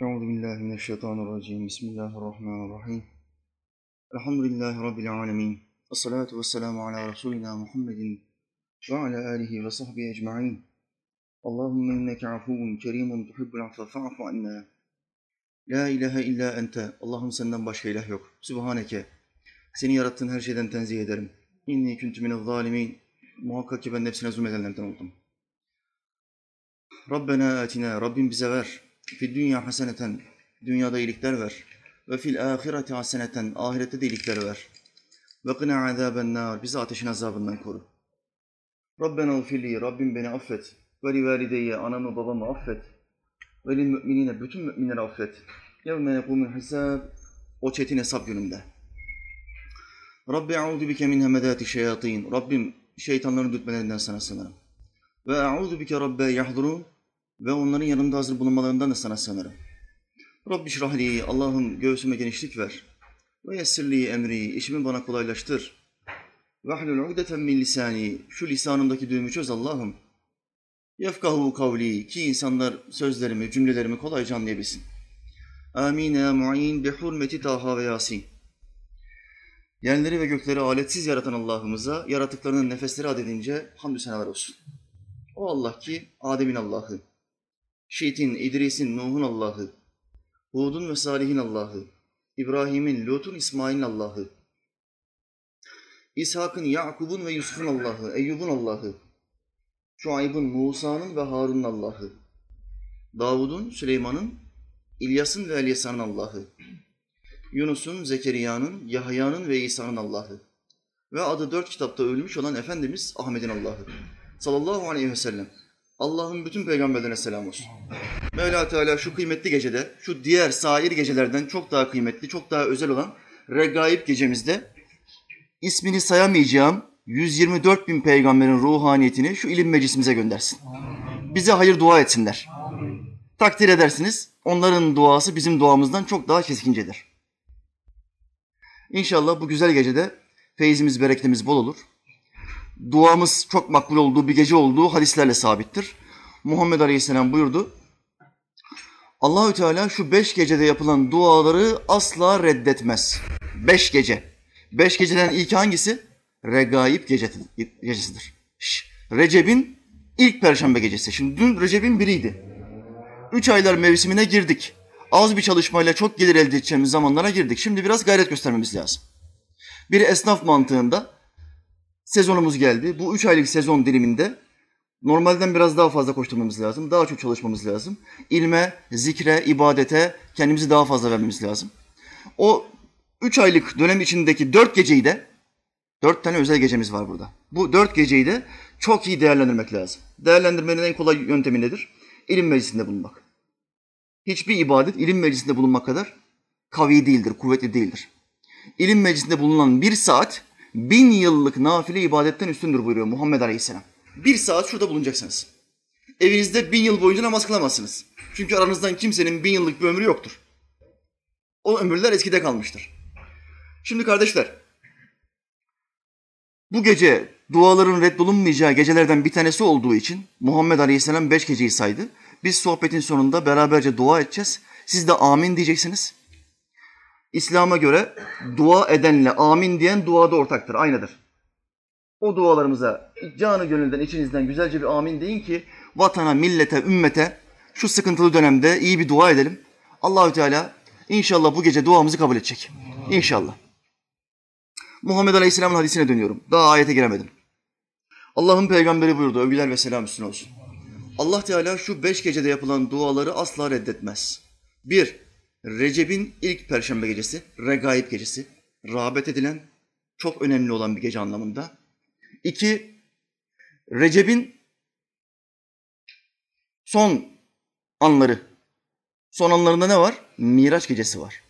Euzu billahi mineşşeytanirracim. Bismillahirrahmanirrahim. Elhamdülillahi rabbil alamin. Essalatu vesselamu ala rasulina Muhammedin ve ala alihi ve sahbihi ecmaîn. Allahumme inneke afuvun kerimun tuhibbul affe fa'fu anna. La ilahe illa ente. Allah'ım senden başka ilah yok. Sübhaneke. Seni yarattığın her şeyden tenzih ederim. İnni kuntu minez zalimin. Muhakkak ki ben nefsine zulmedenlerden oldum. Rabbena atina. Rabbim bize ver. Fid dünya haseneten. Dünyada iyilikler ver. Ve fil ahireti haseneten. Ahirette de iyilikler ver. Ve qina azaben nar. Bizi ateşin azabından koru. Rabbena ufirli. Rabbim beni affet. Ve li valideyye. Anamı babamı affet. Ve lil müminine. Bütün müminleri affet. Yevme yekumul hisab. O çetin hesap gününde. Rabbi a'udu bike min hemedati şeyatin. Rabbim şeytanların dürtmelerinden sana sığınırım. Ve a'udu bike rabbe yahdurun. Ve onların yanımda hazır bulunmalarından da sana sığınırım. Rabbi şrahli. Allah'ım göğsüme genişlik ver. Ve yessirli emri. işimi bana kolaylaştır. Ve ahlul ugdeten min lisani. Şu lisanımdaki düğümü çöz Allah'ım. Yefkahu kavli. Ki insanlar sözlerimi, cümlelerimi kolayca anlayabilsin. Amin ya mu'in bi hurmeti Taha ve Yasin. Yerleri ve gökleri aletsiz yaratan Allah'ımıza yaratıklarının nefesleri adedince hamdü senalar olsun. O Allah ki Adem'in Allah'ı, Şiit'in, İdris'in, Nuh'un Allah'ı, Hud'un ve Salih'in Allah'ı, İbrahim'in, Lut'un, İsmail'in Allah'ı, İshak'ın, Yakub'un ve Yusuf'un Allah'ı, Eyyub'un Allah'ı, Şuayb'ın, Musa'nın ve Harun'un Allah'ı, Davud'un, Süleyman'ın, İlyas'ın ve Elyasa'nın Allah'ı, Yunus'un, Zekeriya'nın, Yahya'nın ve İsa'nın Allah'ı ve adı dört kitapta ölmüş olan Efendimiz Ahmet'in Allah'ı sallallahu aleyhi ve sellem. Allah'ın bütün peygamberlerine selam olsun. Mevla Teala şu kıymetli gecede, şu diğer sair gecelerden çok daha kıymetli, çok daha özel olan Regaib gecemizde ismini sayamayacağım 124 bin peygamberin ruhaniyetini şu ilim meclisimize göndersin. Bize hayır dua etsinler. Takdir edersiniz onların duası bizim duamızdan çok daha keskincedir. İnşallah bu güzel gecede feyizimiz, bereketimiz bol olur. Duamız çok makbul olduğu bir gece olduğu hadislerle sabittir. Muhammed Aleyhisselam buyurdu. Allahü Teala şu beş gecede yapılan duaları asla reddetmez. Beş gece. Beş geceden ilk hangisi? Regaib gecesidir. Recep'in ilk perşembe gecesi. Şimdi dün Recep'in biriydi. Üç aylar mevsimine girdik. Az bir çalışmayla çok gelir elde edeceğimiz zamanlara girdik. Şimdi biraz gayret göstermemiz lazım. Bir esnaf mantığında sezonumuz geldi. Bu üç aylık sezon diliminde normalden biraz daha fazla koşturmamız lazım. Daha çok çalışmamız lazım. İlme, zikre, ibadete kendimizi daha fazla vermemiz lazım. O üç aylık dönem içindeki dört geceyi de, dört tane özel gecemiz var burada. Bu dört geceyi de çok iyi değerlendirmek lazım. Değerlendirmenin en kolay yöntemi nedir? İlim meclisinde bulunmak. Hiçbir ibadet ilim meclisinde bulunmak kadar kavi değildir, kuvvetli değildir. İlim meclisinde bulunan bir saat bin yıllık nafile ibadetten üstündür buyuruyor Muhammed Aleyhisselam. Bir saat şurada bulunacaksınız. Evinizde bin yıl boyunca namaz kılamazsınız. Çünkü aranızdan kimsenin bin yıllık bir ömrü yoktur. O ömürler eskide kalmıştır. Şimdi kardeşler, bu gece duaların reddolunmayacağı gecelerden bir tanesi olduğu için Muhammed Aleyhisselam beş geceyi saydı. Biz sohbetin sonunda beraberce dua edeceğiz. Siz de amin diyeceksiniz. İslam'a göre dua edenle amin diyen duada ortaktır, aynıdır. O dualarımıza canı gönülden, içinizden güzelce bir amin deyin ki vatana, millete, ümmete şu sıkıntılı dönemde iyi bir dua edelim. Allahü Teala inşallah bu gece duamızı kabul edecek. İnşallah. Muhammed Aleyhisselam'ın hadisine dönüyorum. Daha ayete giremedim. Allah'ın peygamberi buyurdu. Övgüler ve selam üstüne olsun. Allah Teala şu beş gecede yapılan duaları asla reddetmez. Bir, Recep'in ilk perşembe gecesi, regaib gecesi. Rağbet edilen, çok önemli olan bir gece anlamında. İki, Recep'in son anları. Son anlarında ne var? Miraç gecesi var.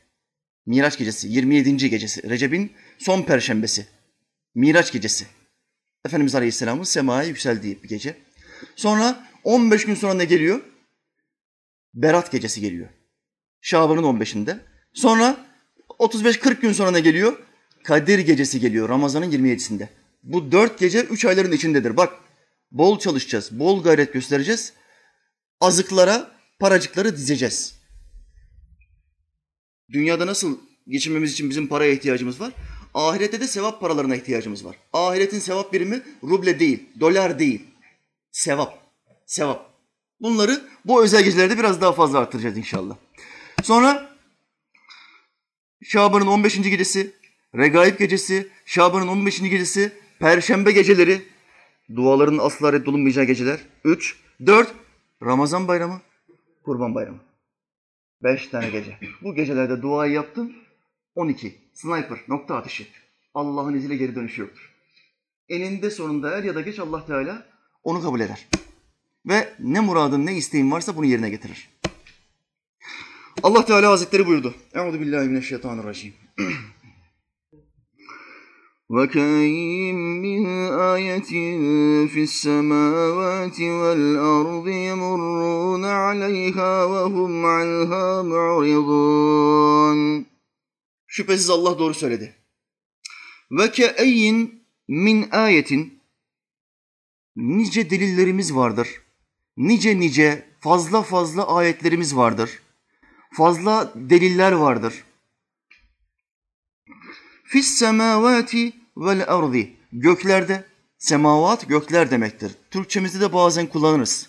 Miraç gecesi, 27. gecesi. Recep'in son perşembesi. Miraç gecesi. Efendimiz Aleyhisselam'ın semaya yükseldiği bir gece. Sonra 15 gün sonra ne geliyor? Berat gecesi geliyor. Şaban'ın 15'inde. Sonra 35-40 gün sonra ne geliyor? Kadir gecesi geliyor Ramazan'ın 27'sinde. Bu dört gece üç ayların içindedir. Bak bol çalışacağız, bol gayret göstereceğiz. Azıklara, paracıkları dizeceğiz. Dünyada nasıl geçinmemiz için bizim paraya ihtiyacımız var? Ahirette de sevap paralarına ihtiyacımız var. Ahiretin sevap birimi ruble değil, dolar değil. Sevap. Sevap. Bunları bu özel gecelerde biraz daha fazla arttıracağız inşallah. Sonra Şaban'ın 15. gecesi, Regaib gecesi, Şaban'ın 15. gecesi, Perşembe geceleri, duaların asla reddolunmayacağı geceler. 3, 4, Ramazan bayramı, Kurban bayramı. 5 tane gece. Bu gecelerde duayı yaptım. 12. Sniper, nokta atışı. Allah'ın izniyle geri dönüşü yoktur. Eninde sonunda er ya da geç Allah Teala onu kabul eder. Ve ne muradın ne isteğin varsa bunu yerine getirir. Allah Teala Hazretleri buyurdu. Euzu billahi mineşşeytanirracim. وكاين من آية في السماوات والأرض يمرون عليها وهم عنها معرضون Şüphesiz Allah doğru söyledi. Ve ke'eyyin min ayetin nice delillerimiz vardır. Nice nice fazla fazla ayetlerimiz vardır. Fazla deliller vardır. Fis semavati vel ardi. Göklerde, semavat gökler demektir. Türkçemizde de bazen kullanırız.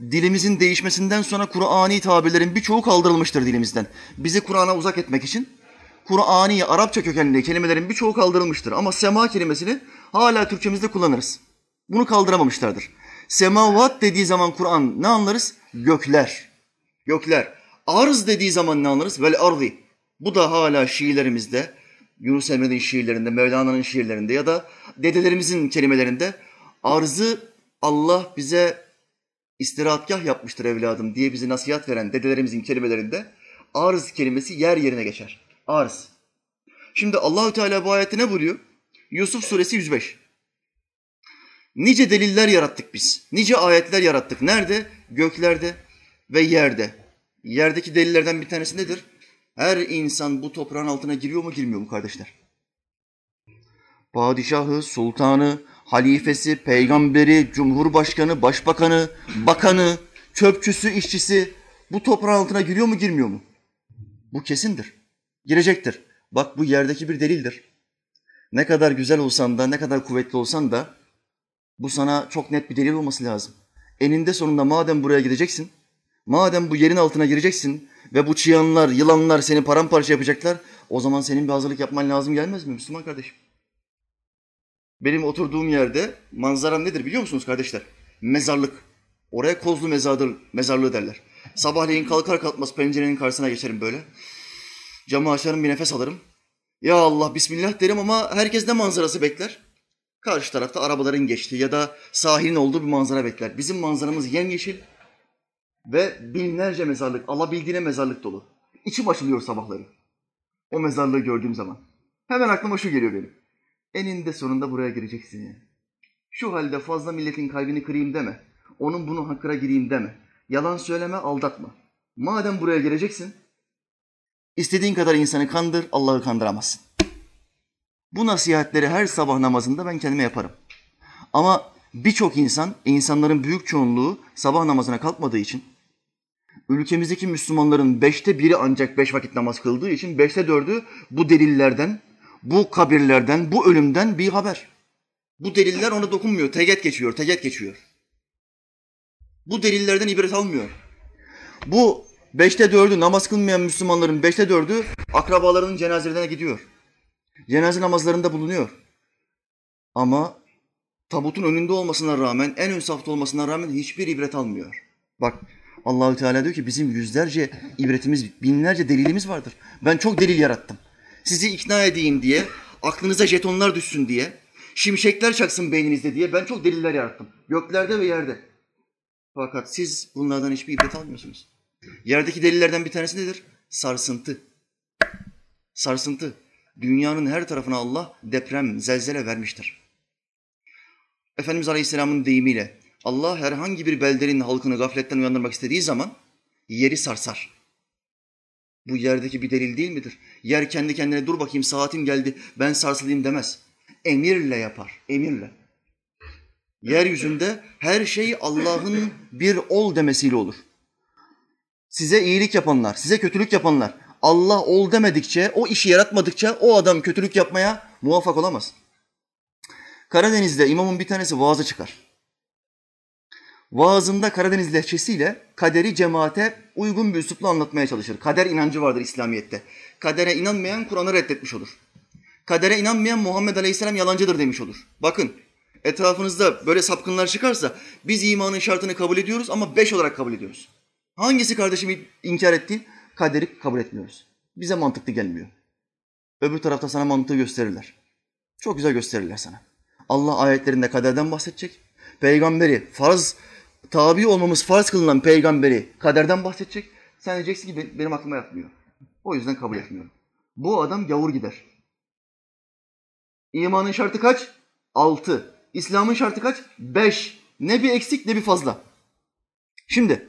Dilimizin değişmesinden sonra Kur'ani tabirlerin birçoğu kaldırılmıştır dilimizden. Bizi Kur'an'a uzak etmek için Kur'ani Arapça kökenli kelimelerin birçoğu kaldırılmıştır. Ama sema kelimesini hala Türkçemizde kullanırız. Bunu kaldıramamışlardır. Semavat dediği zaman Kur'an ne anlarız? Gökler. Gökler. Arz dediği zaman ne anlarız? Vel ardi. Bu da hala Şiilerimizde, Yunus Emre'nin şiirlerinde, Mevlana'nın şiirlerinde ya da dedelerimizin kelimelerinde arzı Allah bize istirahatgah yapmıştır evladım diye bize nasihat veren dedelerimizin kelimelerinde arz kelimesi yer yerine geçer. Arz. Şimdi Allahü Teala bu ayette ne buyuruyor? Yusuf suresi 105. Nice deliller yarattık biz. Nice ayetler yarattık. Nerede? Göklerde ve yerde. Yerdeki delillerden bir tanesi nedir? Her insan bu toprağın altına giriyor mu girmiyor mu kardeşler? Padişahı, sultanı, halifesi, peygamberi, cumhurbaşkanı, başbakanı, bakanı, çöpçüsü, işçisi bu toprağın altına giriyor mu girmiyor mu? Bu kesindir. Girecektir. Bak bu yerdeki bir delildir. Ne kadar güzel olsan da, ne kadar kuvvetli olsan da bu sana çok net bir delil olması lazım. Eninde sonunda madem buraya gideceksin, madem bu yerin altına gireceksin ve bu çıyanlar, yılanlar seni paramparça yapacaklar, o zaman senin bir hazırlık yapman lazım gelmez mi Müslüman kardeşim? Benim oturduğum yerde manzaram nedir biliyor musunuz kardeşler? Mezarlık. Oraya kozlu mezardır, mezarlığı derler. Sabahleyin kalkar kalkmaz pencerenin karşısına geçerim böyle. Camı açarım bir nefes alırım. Ya Allah bismillah derim ama herkes ne manzarası bekler? Karşı tarafta arabaların geçtiği ya da sahilin olduğu bir manzara bekler. Bizim manzaramız yemyeşil ve binlerce mezarlık, alabildiğine mezarlık dolu. İçim açılıyor sabahları. O mezarlığı gördüğüm zaman. Hemen aklıma şu geliyor benim. Eninde sonunda buraya gireceksin yani. Şu halde fazla milletin kalbini kırayım deme. Onun bunu hakkına gireyim deme. Yalan söyleme, aldatma. Madem buraya gireceksin, istediğin kadar insanı kandır, Allah'ı kandıramazsın. Bu nasihatleri her sabah namazında ben kendime yaparım. Ama birçok insan, insanların büyük çoğunluğu sabah namazına kalkmadığı için, ülkemizdeki Müslümanların beşte biri ancak beş vakit namaz kıldığı için beşte dördü bu delillerden, bu kabirlerden, bu ölümden bir haber. Bu deliller ona dokunmuyor, teget geçiyor, teget geçiyor. Bu delillerden ibret almıyor. Bu beşte dördü namaz kılmayan Müslümanların beşte dördü akrabalarının cenazelerine gidiyor. Cenaze namazlarında bulunuyor. Ama tabutun önünde olmasına rağmen, en ön safta olmasına rağmen hiçbir ibret almıyor. Bak Allahü Teala diyor ki bizim yüzlerce ibretimiz, binlerce delilimiz vardır. Ben çok delil yarattım. Sizi ikna edeyim diye, aklınıza jetonlar düşsün diye, şimşekler çaksın beyninizde diye ben çok deliller yarattım. Göklerde ve yerde. Fakat siz bunlardan hiçbir ibret almıyorsunuz. Yerdeki delillerden bir tanesi nedir? Sarsıntı. Sarsıntı. Dünyanın her tarafına Allah deprem, zelzele vermiştir. Efendimiz Aleyhisselam'ın deyimiyle Allah herhangi bir beldenin halkını gafletten uyandırmak istediği zaman yeri sarsar. Bu yerdeki bir delil değil midir? Yer kendi kendine dur bakayım saatim geldi ben sarsılayım demez. Emirle yapar, emirle. Yeryüzünde her şey Allah'ın bir ol demesiyle olur. Size iyilik yapanlar, size kötülük yapanlar, Allah ol demedikçe, o işi yaratmadıkça o adam kötülük yapmaya muvaffak olamaz. Karadeniz'de imamın bir tanesi vaazı çıkar. Vaazında Karadeniz lehçesiyle kaderi cemaate uygun bir üslupla anlatmaya çalışır. Kader inancı vardır İslamiyet'te. Kadere inanmayan Kur'an'ı reddetmiş olur. Kadere inanmayan Muhammed Aleyhisselam yalancıdır demiş olur. Bakın etrafınızda böyle sapkınlar çıkarsa biz imanın şartını kabul ediyoruz ama beş olarak kabul ediyoruz. Hangisi kardeşim inkar ettiğin? Kaderi kabul etmiyoruz. Bize mantıklı gelmiyor. Öbür tarafta sana mantığı gösterirler. Çok güzel gösterirler sana. Allah ayetlerinde kaderden bahsedecek. Peygamberi farz tabi olmamız farz kılınan peygamberi kaderden bahsedecek. Sen diyeceksin ki benim aklıma yatmıyor. O yüzden kabul etmiyorum. Bu adam gavur gider. İmanın şartı kaç? Altı. İslam'ın şartı kaç? Beş. Ne bir eksik ne bir fazla. Şimdi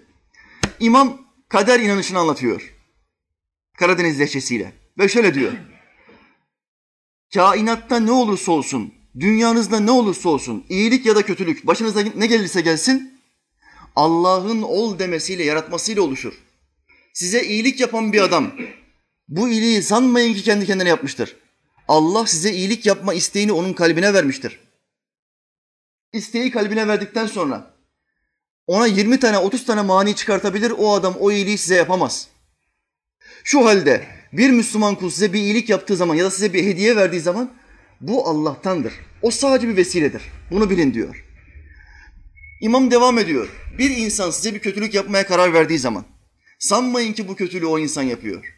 imam kader inanışını anlatıyor. Karadeniz lehçesiyle. Ve şöyle diyor. Kainatta ne olursa olsun, dünyanızda ne olursa olsun, iyilik ya da kötülük, başınıza ne gelirse gelsin, Allah'ın ol demesiyle, yaratmasıyla oluşur. Size iyilik yapan bir adam, bu iyiliği sanmayın ki kendi kendine yapmıştır. Allah size iyilik yapma isteğini onun kalbine vermiştir. İsteği kalbine verdikten sonra ona 20 tane 30 tane mani çıkartabilir o adam o iyiliği size yapamaz. Şu halde bir Müslüman kul size bir iyilik yaptığı zaman ya da size bir hediye verdiği zaman bu Allah'tandır. O sadece bir vesiledir. Bunu bilin diyor. İmam devam ediyor. Bir insan size bir kötülük yapmaya karar verdiği zaman sanmayın ki bu kötülüğü o insan yapıyor.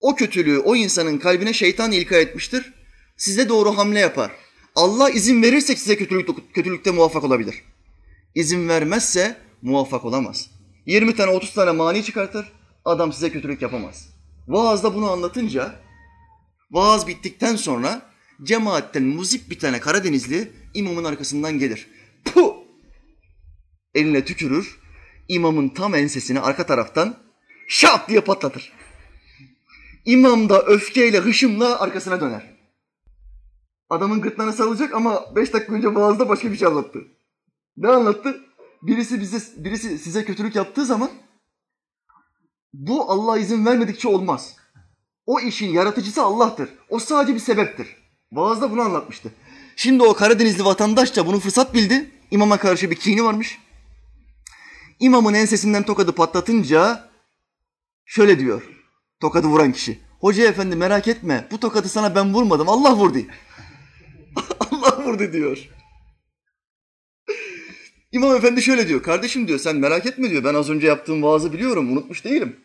O kötülüğü o insanın kalbine şeytan ilka etmiştir. Size doğru hamle yapar. Allah izin verirsek size kötülük, kötülükte muvaffak olabilir. İzin vermezse muvaffak olamaz. 20 tane 30 tane mani çıkartır. Adam size kötülük yapamaz. Vaazda bunu anlatınca vaaz bittikten sonra cemaatten muzip bir tane Karadenizli imamın arkasından gelir. Puh! Eline tükürür. imamın tam ensesini arka taraftan şap diye patlatır. İmam da öfkeyle, hışımla arkasına döner. Adamın gırtlağına sarılacak ama beş dakika önce vaazda başka bir şey anlattı. Ne anlattı? Birisi bize, birisi size kötülük yaptığı zaman bu Allah izin vermedikçe olmaz. O işin yaratıcısı Allah'tır. O sadece bir sebeptir. Vaazda bunu anlatmıştı. Şimdi o Karadenizli vatandaşça bunu fırsat bildi. İmama karşı bir kini varmış. İmamın ensesinden tokadı patlatınca şöyle diyor. Tokadı vuran kişi. Hoca efendi merak etme bu tokadı sana ben vurmadım Allah vurdu. Allah vurdu diyor. İmam efendi şöyle diyor. Kardeşim diyor sen merak etme diyor. Ben az önce yaptığım vaazı biliyorum. Unutmuş değilim.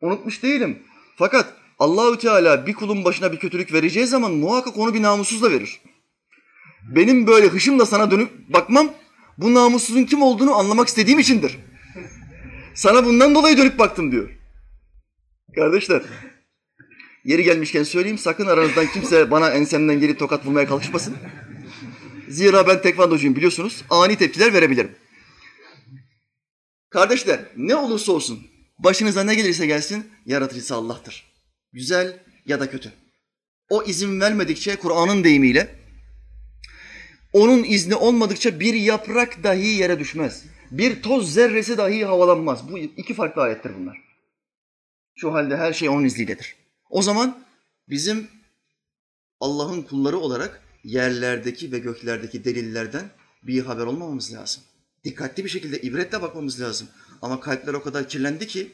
Unutmuş değilim. Fakat Allahü Teala bir kulun başına bir kötülük vereceği zaman muhakkak onu bir namussuzla verir. Benim böyle hışımla sana dönüp bakmam bu namussuzun kim olduğunu anlamak istediğim içindir. Sana bundan dolayı dönüp baktım diyor. Kardeşler, yeri gelmişken söyleyeyim sakın aranızdan kimse bana ensemden gelip tokat vurmaya kalkışmasın. Zira ben tekvandocuyum biliyorsunuz. Ani tepkiler verebilirim. Kardeşler ne olursa olsun başınıza ne gelirse gelsin yaratıcısı Allah'tır. Güzel ya da kötü. O izin vermedikçe Kur'an'ın deyimiyle onun izni olmadıkça bir yaprak dahi yere düşmez. Bir toz zerresi dahi havalanmaz. Bu iki farklı ayettir bunlar. Şu halde her şey onun izniyledir. O zaman bizim Allah'ın kulları olarak yerlerdeki ve göklerdeki delillerden bir haber olmamamız lazım. Dikkatli bir şekilde ibretle bakmamız lazım. Ama kalpler o kadar kirlendi ki,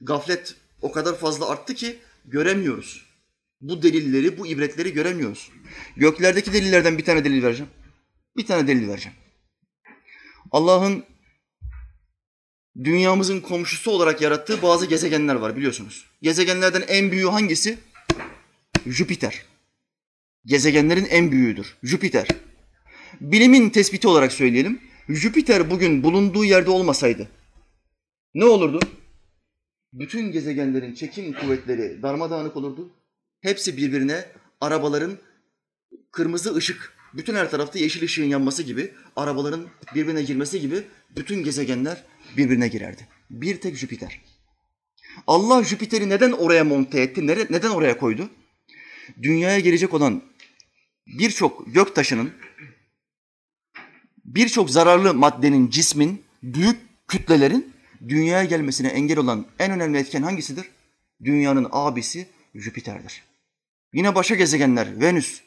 gaflet o kadar fazla arttı ki göremiyoruz. Bu delilleri, bu ibretleri göremiyoruz. Göklerdeki delillerden bir tane delil vereceğim. Bir tane delil vereceğim. Allah'ın dünyamızın komşusu olarak yarattığı bazı gezegenler var biliyorsunuz. Gezegenlerden en büyüğü hangisi? Jüpiter. Gezegenlerin en büyüğüdür. Jüpiter. Bilimin tespiti olarak söyleyelim. Jüpiter bugün bulunduğu yerde olmasaydı ne olurdu? Bütün gezegenlerin çekim kuvvetleri darmadağınık olurdu. Hepsi birbirine arabaların kırmızı ışık, bütün her tarafta yeşil ışığın yanması gibi, arabaların birbirine girmesi gibi bütün gezegenler birbirine girerdi. Bir tek Jüpiter. Allah Jüpiter'i neden oraya monte etti? Neden oraya koydu? Dünyaya gelecek olan birçok gök taşının, birçok zararlı maddenin, cismin, büyük kütlelerin dünyaya gelmesine engel olan en önemli etken hangisidir? Dünyanın abisi Jüpiter'dir. Yine başka gezegenler Venüs,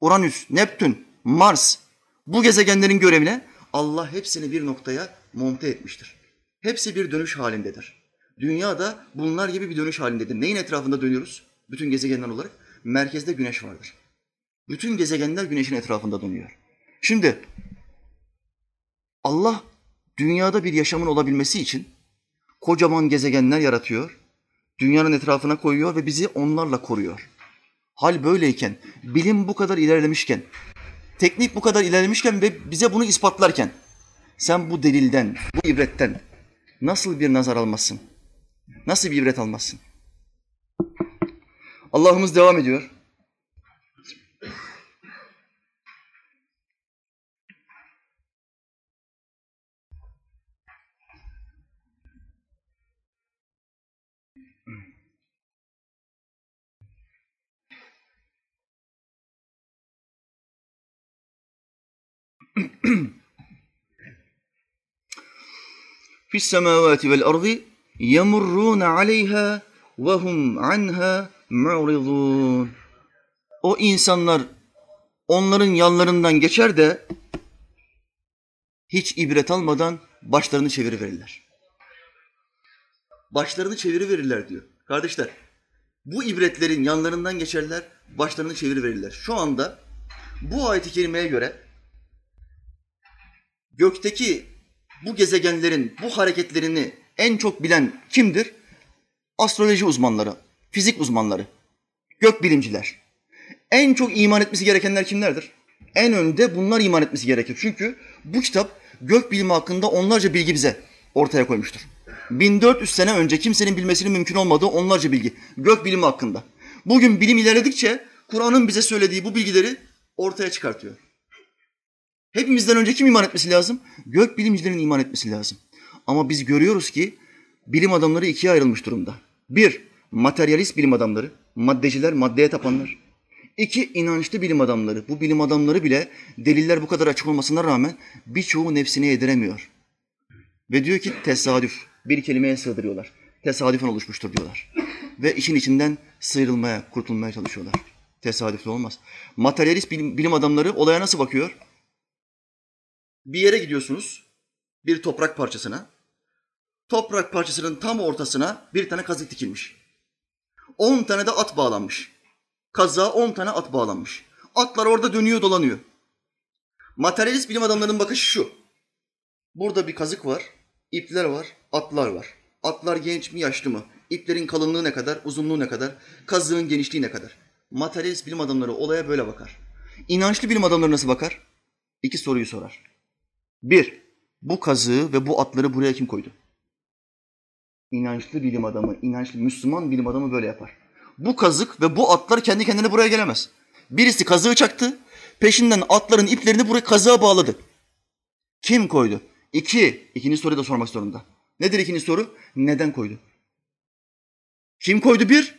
Uranüs, Neptün, Mars bu gezegenlerin görevine Allah hepsini bir noktaya monte etmiştir. Hepsi bir dönüş halindedir. Dünya da bunlar gibi bir dönüş halindedir. Neyin etrafında dönüyoruz? Bütün gezegenler olarak merkezde güneş vardır. Bütün gezegenler güneşin etrafında dönüyor. Şimdi Allah dünyada bir yaşamın olabilmesi için kocaman gezegenler yaratıyor. Dünyanın etrafına koyuyor ve bizi onlarla koruyor. Hal böyleyken, bilim bu kadar ilerlemişken, teknik bu kadar ilerlemişken ve bize bunu ispatlarken sen bu delilden, bu ibretten nasıl bir nazar almazsın? Nasıl bir ibret almazsın? Allah'ımız devam ediyor. Fis semavati vel ardi yemurrûne aleyha ve hum anha mu'ridûn. O insanlar onların yanlarından geçer de hiç ibret almadan başlarını çeviriverirler. Başlarını çeviriverirler diyor. Kardeşler, bu ibretlerin yanlarından geçerler, başlarını çeviriverirler. Şu anda bu ayet-i kerimeye göre gökteki bu gezegenlerin bu hareketlerini en çok bilen kimdir? Astroloji uzmanları, fizik uzmanları, gökbilimciler. En çok iman etmesi gerekenler kimlerdir? En önde bunlar iman etmesi gerekir. Çünkü bu kitap gök bilimi hakkında onlarca bilgi bize ortaya koymuştur. 1400 sene önce kimsenin bilmesinin mümkün olmadığı onlarca bilgi gök bilimi hakkında. Bugün bilim ilerledikçe Kur'an'ın bize söylediği bu bilgileri ortaya çıkartıyor. Hepimizden önce kim iman etmesi lazım? Gök bilimcilerin iman etmesi lazım. Ama biz görüyoruz ki bilim adamları ikiye ayrılmış durumda. Bir, materyalist bilim adamları, maddeciler, maddeye tapanlar. İki, inançlı bilim adamları. Bu bilim adamları bile deliller bu kadar açık olmasına rağmen birçoğu nefsine yediremiyor. Ve diyor ki tesadüf. Bir kelimeye sığdırıyorlar. Tesadüfen oluşmuştur diyorlar. Ve işin içinden sıyrılmaya, kurtulmaya çalışıyorlar. Tesadüfle olmaz. Materyalist bilim, bilim adamları olaya nasıl bakıyor? Bir yere gidiyorsunuz, bir toprak parçasına. Toprak parçasının tam ortasına bir tane kazık dikilmiş. On tane de at bağlanmış. Kazığa on tane at bağlanmış. Atlar orada dönüyor dolanıyor. Materyalist bilim adamlarının bakışı şu. Burada bir kazık var, ipler var, atlar var. Atlar genç mi yaşlı mı? İplerin kalınlığı ne kadar, uzunluğu ne kadar, kazığın genişliği ne kadar? Materyalist bilim adamları olaya böyle bakar. İnançlı bilim adamları nasıl bakar? İki soruyu sorar. Bir, bu kazığı ve bu atları buraya kim koydu? İnançlı bilim adamı, inançlı Müslüman bilim adamı böyle yapar. Bu kazık ve bu atlar kendi kendine buraya gelemez. Birisi kazığı çaktı, peşinden atların iplerini buraya kazığa bağladı. Kim koydu? İki, ikinci soruyu da sormak zorunda. Nedir ikinci soru? Neden koydu? Kim koydu bir?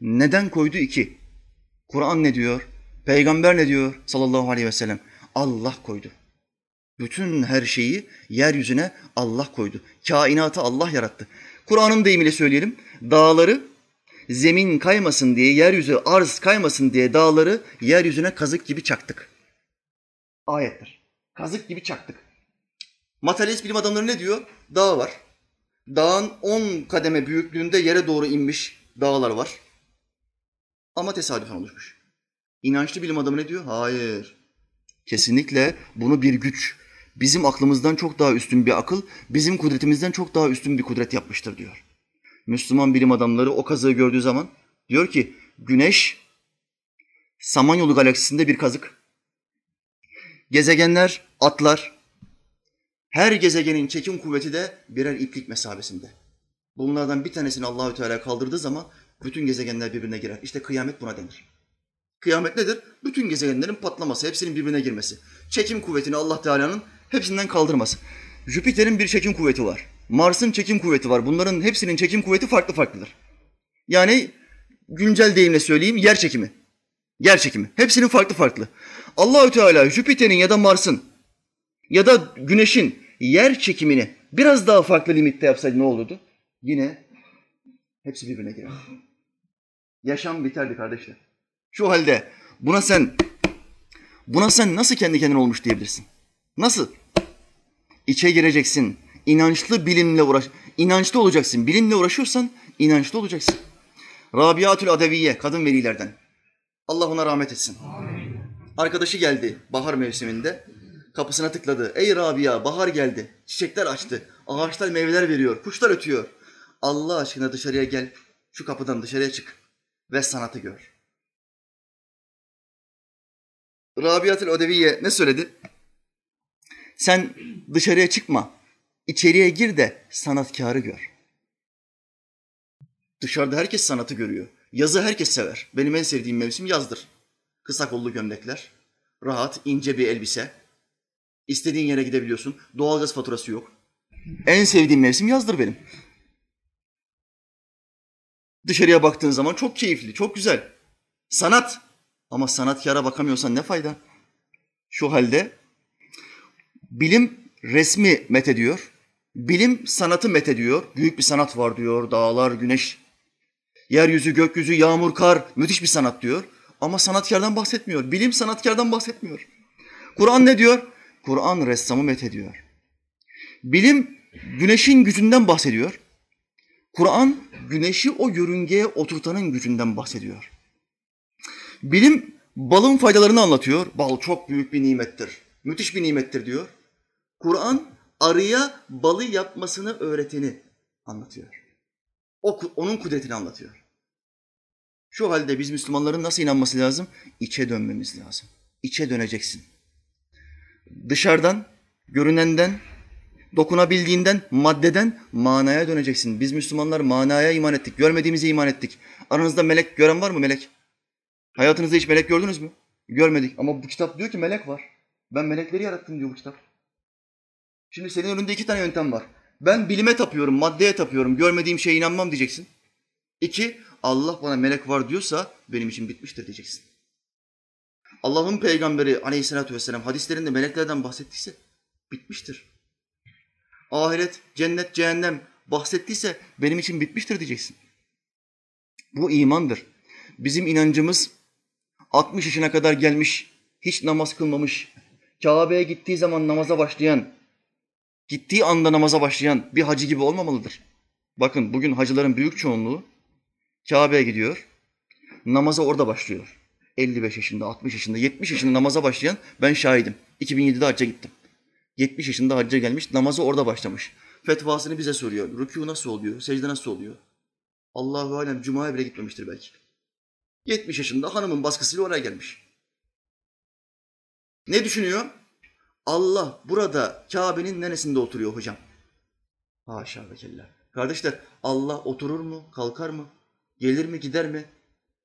Neden koydu iki? Kur'an ne diyor? Peygamber ne diyor sallallahu aleyhi ve sellem? Allah koydu. Bütün her şeyi yeryüzüne Allah koydu. Kainatı Allah yarattı. Kur'an'ın deyimiyle söyleyelim. Dağları zemin kaymasın diye, yeryüzü arz kaymasın diye dağları yeryüzüne kazık gibi çaktık. Ayettir. Kazık gibi çaktık. Materyalist bilim adamları ne diyor? Dağ var. Dağın on kademe büyüklüğünde yere doğru inmiş dağlar var. Ama tesadüfen oluşmuş. İnançlı bilim adamı ne diyor? Hayır. Kesinlikle bunu bir güç, bizim aklımızdan çok daha üstün bir akıl, bizim kudretimizden çok daha üstün bir kudret yapmıştır diyor. Müslüman bilim adamları o kazığı gördüğü zaman diyor ki güneş Samanyolu galaksisinde bir kazık. Gezegenler atlar. Her gezegenin çekim kuvveti de birer iplik mesabesinde. Bunlardan bir tanesini Allahü Teala kaldırdığı zaman bütün gezegenler birbirine girer. İşte kıyamet buna denir. Kıyamet nedir? Bütün gezegenlerin patlaması, hepsinin birbirine girmesi. Çekim kuvvetini Allah Teala'nın hepsinden kaldırması. Jüpiter'in bir çekim kuvveti var. Mars'ın çekim kuvveti var. Bunların hepsinin çekim kuvveti farklı farklıdır. Yani güncel deyimle söyleyeyim yer çekimi. Yer çekimi. Hepsinin farklı farklı. Allahü Teala Jüpiter'in ya da Mars'ın ya da Güneş'in yer çekimini biraz daha farklı limitte yapsaydı ne olurdu? Yine hepsi birbirine girer. Yaşam biterdi kardeşler. Şu halde buna sen buna sen nasıl kendi kendine olmuş diyebilirsin? Nasıl? İçe gireceksin. İnançlı bilimle uğraş. İnançlı olacaksın. Bilimle uğraşıyorsan inançlı olacaksın. Rabiatül Adeviye kadın velilerden. Allah ona rahmet etsin. Amin. Arkadaşı geldi bahar mevsiminde. Kapısına tıkladı. Ey Rabia bahar geldi. Çiçekler açtı. Ağaçlar meyveler veriyor. Kuşlar ötüyor. Allah aşkına dışarıya gel. Şu kapıdan dışarıya çık. Ve sanatı gör. Rabiatül Adeviye ne söyledi? Sen dışarıya çıkma. İçeriye gir de sanatkarı gör. Dışarıda herkes sanatı görüyor. Yazı herkes sever. Benim en sevdiğim mevsim yazdır. Kısa kollu gömlekler, rahat, ince bir elbise. İstediğin yere gidebiliyorsun. Doğalgaz faturası yok. En sevdiğim mevsim yazdır benim. Dışarıya baktığın zaman çok keyifli, çok güzel. Sanat. Ama sanatkara bakamıyorsan ne fayda? Şu halde bilim resmi met ediyor. Bilim sanatı met ediyor. Büyük bir sanat var diyor. Dağlar, güneş, yeryüzü, gökyüzü, yağmur, kar. Müthiş bir sanat diyor. Ama sanatkardan bahsetmiyor. Bilim sanatkardan bahsetmiyor. Kur'an ne diyor? Kur'an ressamı met ediyor. Bilim güneşin gücünden bahsediyor. Kur'an güneşi o yörüngeye oturtanın gücünden bahsediyor. Bilim balın faydalarını anlatıyor. Bal çok büyük bir nimettir. Müthiş bir nimettir diyor. Kur'an arıya balı yapmasını öğreteni anlatıyor. O, onun kudretini anlatıyor. Şu halde biz Müslümanların nasıl inanması lazım? İçe dönmemiz lazım. İçe döneceksin. Dışarıdan, görünenden, dokunabildiğinden, maddeden manaya döneceksin. Biz Müslümanlar manaya iman ettik. Görmediğimize iman ettik. Aranızda melek gören var mı melek? Hayatınızda hiç melek gördünüz mü? Görmedik. Ama bu kitap diyor ki melek var. Ben melekleri yarattım diyor bu kitap. Şimdi senin önünde iki tane yöntem var. Ben bilime tapıyorum, maddeye tapıyorum, görmediğim şeye inanmam diyeceksin. İki, Allah bana melek var diyorsa benim için bitmiştir diyeceksin. Allah'ın peygamberi aleyhissalatü vesselam hadislerinde meleklerden bahsettiyse bitmiştir. Ahiret, cennet, cehennem bahsettiyse benim için bitmiştir diyeceksin. Bu imandır. Bizim inancımız 60 yaşına kadar gelmiş, hiç namaz kılmamış, Kabe'ye gittiği zaman namaza başlayan, gittiği anda namaza başlayan bir hacı gibi olmamalıdır. Bakın bugün hacıların büyük çoğunluğu Kabe'ye gidiyor, namaza orada başlıyor. 55 yaşında, 60 yaşında, 70 yaşında namaza başlayan ben şahidim. 2007'de hacca gittim. 70 yaşında hacca gelmiş, namazı orada başlamış. Fetvasını bize soruyor. Rükû nasıl oluyor, secde nasıl oluyor? Allahu alem cumaya bile gitmemiştir belki. 70 yaşında hanımın baskısıyla oraya gelmiş. Ne düşünüyor? Allah burada Kabe'nin neresinde oturuyor hocam? Haşa ve kella. Kardeşler Allah oturur mu, kalkar mı, gelir mi, gider mi?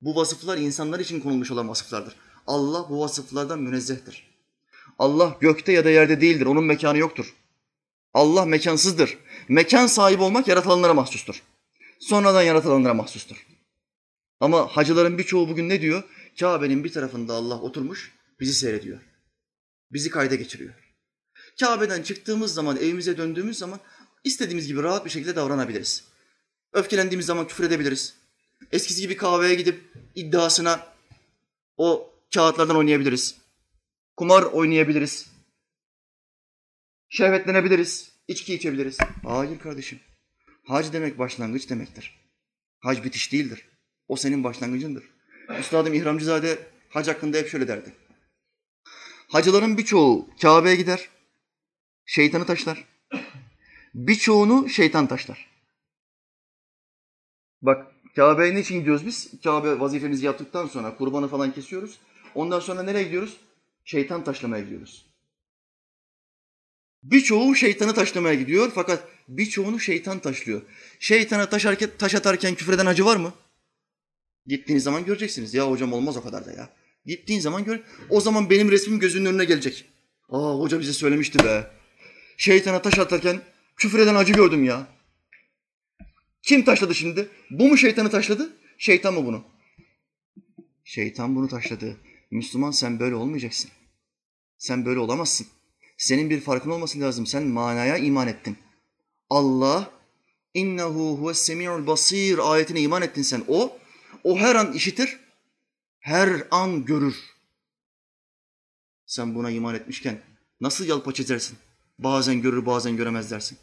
Bu vasıflar insanlar için konulmuş olan vasıflardır. Allah bu vasıflardan münezzehtir. Allah gökte ya da yerde değildir. Onun mekanı yoktur. Allah mekansızdır. Mekan sahibi olmak yaratılanlara mahsustur. Sonradan yaratılanlara mahsustur. Ama hacıların birçoğu bugün ne diyor? Kabe'nin bir tarafında Allah oturmuş, bizi seyrediyor. Bizi kayda geçiriyor. Kabe'den çıktığımız zaman, evimize döndüğümüz zaman istediğimiz gibi rahat bir şekilde davranabiliriz. Öfkelendiğimiz zaman küfür edebiliriz. Eskisi gibi kahveye gidip iddiasına o kağıtlardan oynayabiliriz. Kumar oynayabiliriz. Şehvetlenebiliriz. İçki içebiliriz. Hayır kardeşim. Hac demek başlangıç demektir. Hac bitiş değildir. O senin başlangıcındır. Üstadım İhramcızade hac hakkında hep şöyle derdi. Hacıların birçoğu Kabe'ye gider, şeytanı taşlar. Birçoğunu şeytan taşlar. Bak Kabe'ye niçin gidiyoruz biz? Kabe vazifemizi yaptıktan sonra kurbanı falan kesiyoruz. Ondan sonra nereye gidiyoruz? Şeytan taşlamaya gidiyoruz. Birçoğu şeytanı taşlamaya gidiyor fakat birçoğunu şeytan taşlıyor. Şeytana taş, taş atarken küfreden acı var mı? Gittiğiniz zaman göreceksiniz. Ya hocam olmaz o kadar da ya. Gittiğin zaman gör. O zaman benim resmim gözünün önüne gelecek. Aa hoca bize söylemişti be. Şeytana taş atarken küfreden acı gördüm ya. Kim taşladı şimdi? Bu mu şeytanı taşladı? Şeytan mı bunu? Şeytan bunu taşladı. Müslüman sen böyle olmayacaksın. Sen böyle olamazsın. Senin bir farkın olması lazım. Sen manaya iman ettin. Allah innehu huves semi'ul basir ayetine iman ettin sen. O, o her an işitir, her an görür. Sen buna iman etmişken nasıl yalpa çizersin? Bazen görür, bazen göremez dersin.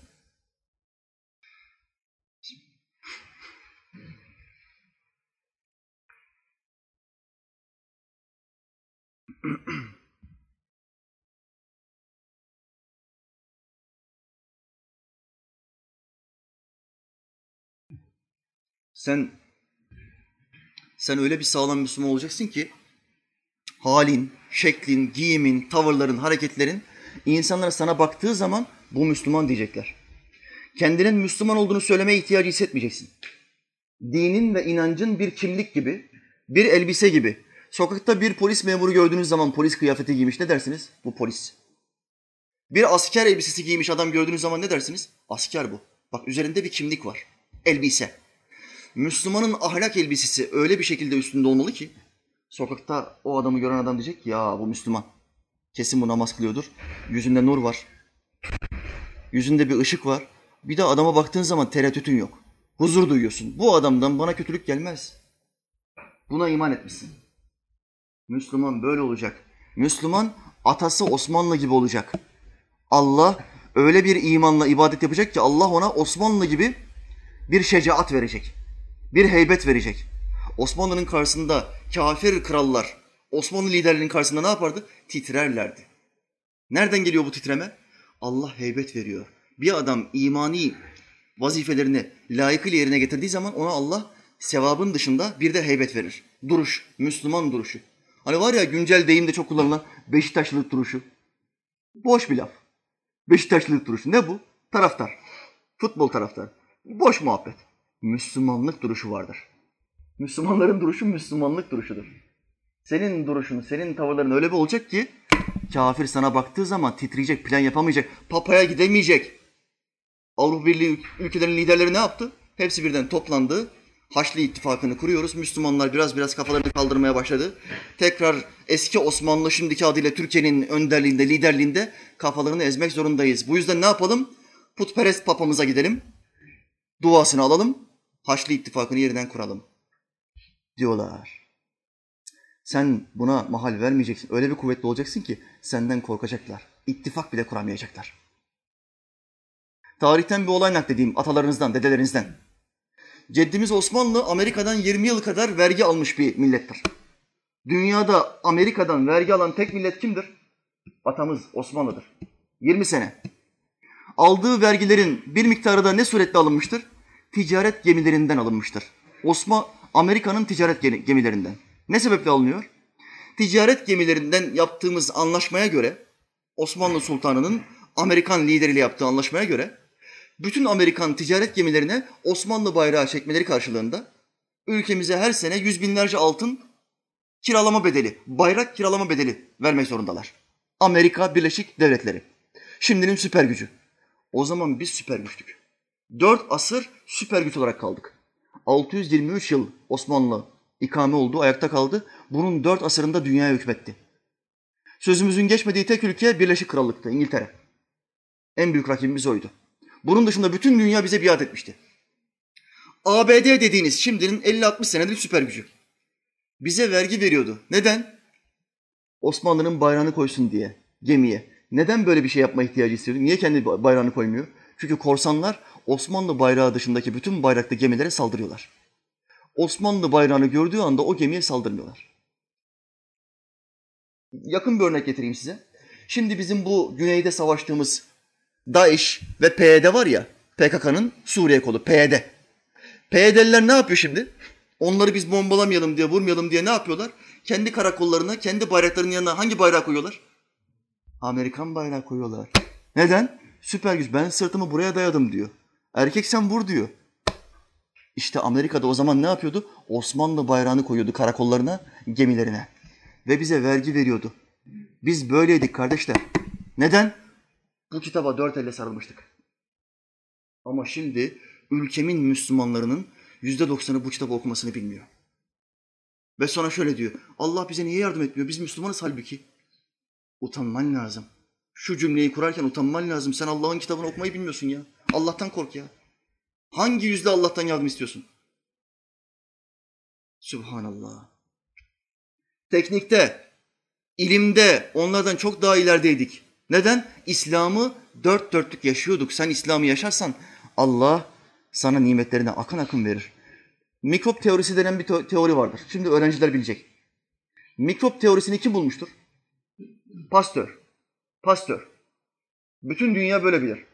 Sen sen öyle bir sağlam Müslüman olacaksın ki halin, şeklin, giyimin, tavırların, hareketlerin insanlar sana baktığı zaman bu Müslüman diyecekler. Kendinin Müslüman olduğunu söylemeye ihtiyacı hissetmeyeceksin. Dinin ve inancın bir kimlik gibi, bir elbise gibi. Sokakta bir polis memuru gördüğünüz zaman polis kıyafeti giymiş ne dersiniz? Bu polis. Bir asker elbisesi giymiş adam gördüğünüz zaman ne dersiniz? Asker bu. Bak üzerinde bir kimlik var. Elbise. Müslümanın ahlak elbisesi öyle bir şekilde üstünde olmalı ki sokakta o adamı gören adam diyecek ya bu Müslüman. Kesin bu namaz kılıyordur. Yüzünde nur var. Yüzünde bir ışık var. Bir de adama baktığın zaman tereddütün yok. Huzur duyuyorsun. Bu adamdan bana kötülük gelmez. Buna iman etmişsin. Müslüman böyle olacak. Müslüman atası Osmanlı gibi olacak. Allah öyle bir imanla ibadet yapacak ki Allah ona Osmanlı gibi bir şecaat verecek. Bir heybet verecek. Osmanlı'nın karşısında kafir krallar Osmanlı liderlerinin karşısında ne yapardı? Titrerlerdi. Nereden geliyor bu titreme? Allah heybet veriyor. Bir adam imani vazifelerini layıkıyla yerine getirdiği zaman ona Allah sevabın dışında bir de heybet verir. Duruş, Müslüman duruşu. Hani var ya güncel deyimde çok kullanılan Beşiktaşlılık duruşu. Boş bir laf. Beşiktaşlılık duruşu. Ne bu? Taraftar. Futbol taraftar. Boş muhabbet. Müslümanlık duruşu vardır. Müslümanların duruşu Müslümanlık duruşudur. Senin duruşun, senin tavırların öyle bir olacak ki kafir sana baktığı zaman titreyecek, plan yapamayacak, papaya gidemeyecek. Avrupa Birliği ülkelerin liderleri ne yaptı? Hepsi birden toplandı. Haçlı ittifakını kuruyoruz. Müslümanlar biraz biraz kafalarını kaldırmaya başladı. Tekrar eski Osmanlı şimdiki adıyla Türkiye'nin önderliğinde, liderliğinde kafalarını ezmek zorundayız. Bu yüzden ne yapalım? Putperest papamıza gidelim. Duasını alalım. Haçlı ittifakını yeniden kuralım. Diyorlar. Sen buna mahal vermeyeceksin. Öyle bir kuvvetli olacaksın ki senden korkacaklar. İttifak bile kuramayacaklar. Tarihten bir olay nakledeyim atalarınızdan, dedelerinizden. Ceddimiz Osmanlı Amerika'dan 20 yıl kadar vergi almış bir millettir. Dünyada Amerika'dan vergi alan tek millet kimdir? Atamız Osmanlı'dır. 20 sene. Aldığı vergilerin bir miktarı da ne suretle alınmıştır? Ticaret gemilerinden alınmıştır. Osman Amerika'nın ticaret gemilerinden. Ne sebeple alınıyor? Ticaret gemilerinden yaptığımız anlaşmaya göre Osmanlı Sultanı'nın Amerikan lideriyle yaptığı anlaşmaya göre bütün Amerikan ticaret gemilerine Osmanlı bayrağı çekmeleri karşılığında ülkemize her sene yüz binlerce altın kiralama bedeli, bayrak kiralama bedeli vermek zorundalar. Amerika Birleşik Devletleri. Şimdinin süper gücü. O zaman biz süper güçtük. Dört asır süper güç olarak kaldık. 623 yıl Osmanlı ikame oldu, ayakta kaldı. Bunun dört asırında dünyaya hükmetti. Sözümüzün geçmediği tek ülke Birleşik Krallık'tı, İngiltere. En büyük rakibimiz oydu. Bunun dışında bütün dünya bize biat etmişti. ABD dediğiniz şimdinin 50-60 senelik süper gücü. Bize vergi veriyordu. Neden? Osmanlı'nın bayrağını koysun diye gemiye. Neden böyle bir şey yapma ihtiyacı hissediyor? Niye kendi bayrağını koymuyor? Çünkü korsanlar Osmanlı bayrağı dışındaki bütün bayraklı gemilere saldırıyorlar. Osmanlı bayrağını gördüğü anda o gemiye saldırmıyorlar. Yakın bir örnek getireyim size. Şimdi bizim bu güneyde savaştığımız DAEŞ ve PYD var ya, PKK'nın Suriye kolu PYD. PYD'liler ne yapıyor şimdi? Onları biz bombalamayalım diye, vurmayalım diye ne yapıyorlar? Kendi karakollarına, kendi bayraklarının yanına hangi bayrağı koyuyorlar? Amerikan bayrağı koyuyorlar. Neden? Süper güç. Ben sırtımı buraya dayadım diyor. Erkek sen vur diyor. İşte Amerika'da o zaman ne yapıyordu? Osmanlı bayrağını koyuyordu karakollarına, gemilerine. Ve bize vergi veriyordu. Biz böyleydik kardeşler. Neden? Bu kitaba dört elle sarılmıştık. Ama şimdi ülkemin Müslümanlarının yüzde doksanı bu kitabı okumasını bilmiyor. Ve sonra şöyle diyor. Allah bize niye yardım etmiyor? Biz Müslümanız halbuki. Utanman lazım. Şu cümleyi kurarken utanman lazım. Sen Allah'ın kitabını okumayı bilmiyorsun ya. Allah'tan kork ya. Hangi yüzle Allah'tan yardım istiyorsun? Subhanallah. Teknikte, ilimde onlardan çok daha ilerideydik. Neden? İslam'ı dört dörtlük yaşıyorduk. Sen İslam'ı yaşarsan Allah sana nimetlerine akın akın verir. Mikrop teorisi denen bir teori vardır. Şimdi öğrenciler bilecek. Mikrop teorisini kim bulmuştur? Pastör. Pastör. Bütün dünya böyle bilir.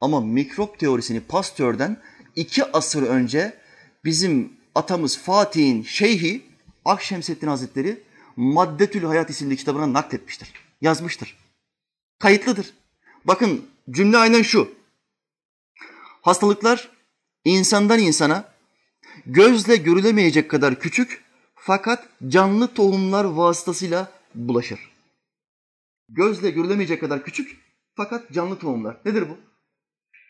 Ama mikrop teorisini Pasteur'den iki asır önce bizim atamız Fatih'in şeyhi Akşemseddin Hazretleri Maddetül Hayat isimli kitabına nakletmiştir. Yazmıştır. Kayıtlıdır. Bakın cümle aynen şu. Hastalıklar insandan insana gözle görülemeyecek kadar küçük fakat canlı tohumlar vasıtasıyla bulaşır. Gözle görülemeyecek kadar küçük fakat canlı tohumlar. Nedir bu?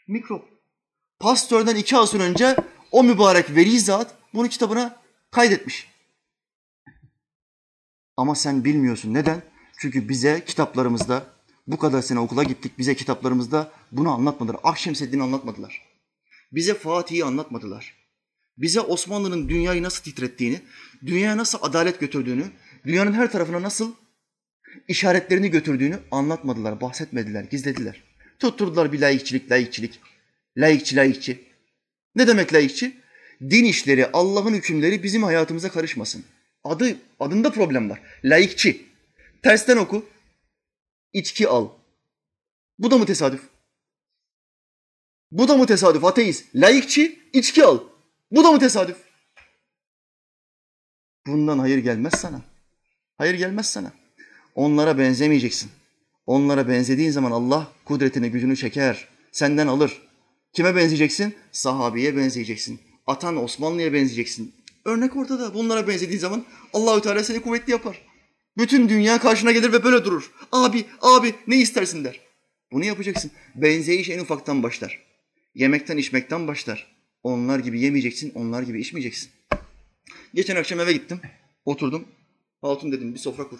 Mikrop. Pastörden iki asır önce o mübarek veli zat bunu kitabına kaydetmiş. Ama sen bilmiyorsun. Neden? Çünkü bize kitaplarımızda bu kadar sene okula gittik. Bize kitaplarımızda bunu anlatmadılar. Akşemseddin'i anlatmadılar. Bize Fatih'i anlatmadılar. Bize Osmanlı'nın dünyayı nasıl titrettiğini, dünyaya nasıl adalet götürdüğünü, dünyanın her tarafına nasıl işaretlerini götürdüğünü anlatmadılar, bahsetmediler, gizlediler. Tutturdular bir laikçilik, laikçilik. Laikçi, laikçi. Ne demek laikçi? Din işleri, Allah'ın hükümleri bizim hayatımıza karışmasın. Adı, adında problem var. Laikçi. Tersten oku. İçki al. Bu da mı tesadüf? Bu da mı tesadüf? Ateist. Laikçi, içki al. Bu da mı tesadüf? Bundan hayır gelmez sana. Hayır gelmez sana. Onlara benzemeyeceksin. Onlara benzediğin zaman Allah kudretini, gücünü çeker. Senden alır. Kime benzeyeceksin? Sahabiye benzeyeceksin. Atan Osmanlı'ya benzeyeceksin. Örnek ortada. Bunlara benzediğin zaman Allahü Teala seni kuvvetli yapar. Bütün dünya karşına gelir ve böyle durur. Abi, abi ne istersin der. Bunu yapacaksın. Benzeyiş en ufaktan başlar. Yemekten içmekten başlar. Onlar gibi yemeyeceksin, onlar gibi içmeyeceksin. Geçen akşam eve gittim. Oturdum. Hatun dedim bir sofra kur.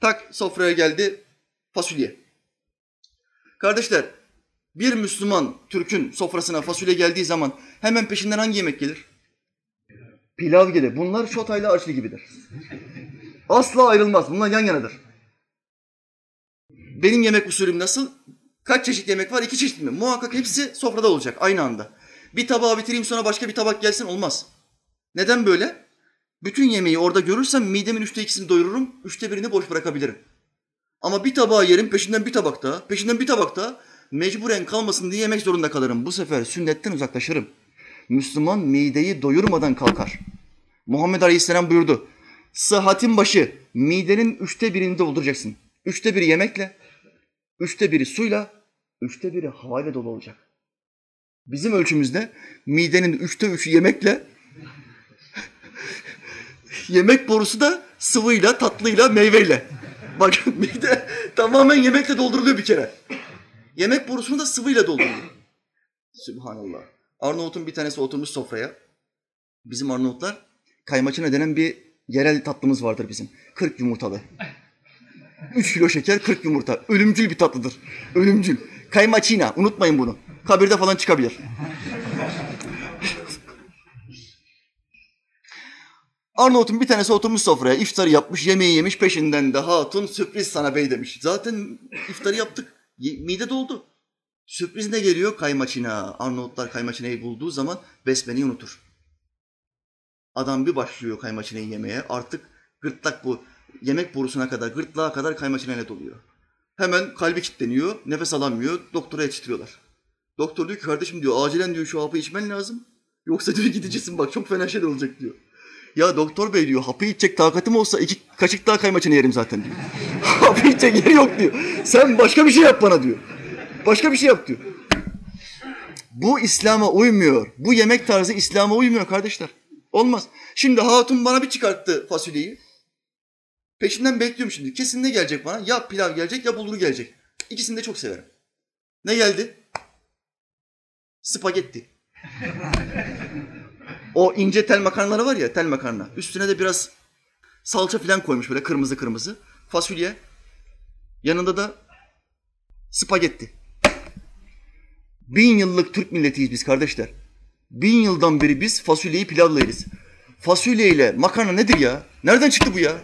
Tak sofraya geldi fasulye. Kardeşler bir Müslüman Türk'ün sofrasına fasulye geldiği zaman hemen peşinden hangi yemek gelir? Pilav gelir. Bunlar şotayla arşlı gibidir. Asla ayrılmaz. Bunlar yan yanadır. Benim yemek usulüm nasıl? Kaç çeşit yemek var? İki çeşit mi? Muhakkak hepsi sofrada olacak aynı anda. Bir tabağı bitireyim sonra başka bir tabak gelsin olmaz. Neden böyle? Bütün yemeği orada görürsem midemin üçte ikisini doyururum, üçte birini boş bırakabilirim. Ama bir tabağı yerim, peşinden bir tabak daha, peşinden bir tabak daha, mecburen kalmasın diye yemek zorunda kalırım. Bu sefer sünnetten uzaklaşırım. Müslüman mideyi doyurmadan kalkar. Muhammed Aleyhisselam buyurdu. Sıhhatin başı midenin üçte birini dolduracaksın. Üçte biri yemekle, üçte biri suyla, üçte biri havayla dolu olacak. Bizim ölçümüzde midenin üçte üçü yemekle, yemek borusu da sıvıyla, tatlıyla, meyveyle. Bak mide tamamen yemekle dolduruluyor bir kere. Yemek borusunu da sıvıyla dolduruyor. Sübhanallah. Arnavut'un bir tanesi oturmuş sofraya. Bizim Arnavutlar kaymaçına denen bir yerel tatlımız vardır bizim. 40 yumurtalı. 3 kilo şeker, 40 yumurta. Ölümcül bir tatlıdır. Ölümcül. Kaymaçina. Unutmayın bunu. Kabirde falan çıkabilir. Arnavut'un bir tanesi oturmuş sofraya, iftarı yapmış, yemeği yemiş, peşinden de hatun sürpriz sana bey demiş. Zaten iftarı yaptık, mide doldu. Sürpriz ne geliyor? Kaymaçina. Arnavutlar kaymaçinayı bulduğu zaman besmeneyi unutur. Adam bir başlıyor kaymaçinayı yemeye, artık gırtlak bu yemek borusuna kadar, gırtlağa kadar kaymaçinayla doluyor. Hemen kalbi kilitleniyor, nefes alamıyor, doktora yetiştiriyorlar. Doktor diyor ki kardeşim diyor acilen diyor şu hapı içmen lazım. Yoksa diyor gideceksin bak çok fena şeyler olacak diyor. Ya doktor bey diyor hapı içecek takatim olsa iki kaşık daha kaymaçını yerim zaten diyor. hapı içecek yeri yok diyor. Sen başka bir şey yap bana diyor. Başka bir şey yap diyor. Bu İslam'a uymuyor. Bu yemek tarzı İslam'a uymuyor kardeşler. Olmaz. Şimdi hatun bana bir çıkarttı fasulyeyi. Peşinden bekliyorum şimdi. Kesin ne gelecek bana? Ya pilav gelecek ya bulgur gelecek. İkisini de çok severim. Ne geldi? Spagetti. O ince tel makarnaları var ya tel makarna. Üstüne de biraz salça falan koymuş böyle kırmızı kırmızı. Fasulye. Yanında da spagetti. Bin yıllık Türk milletiyiz biz kardeşler. Bin yıldan beri biz fasulyeyi pilavla yeriz. Fasulyeyle makarna nedir ya? Nereden çıktı bu ya?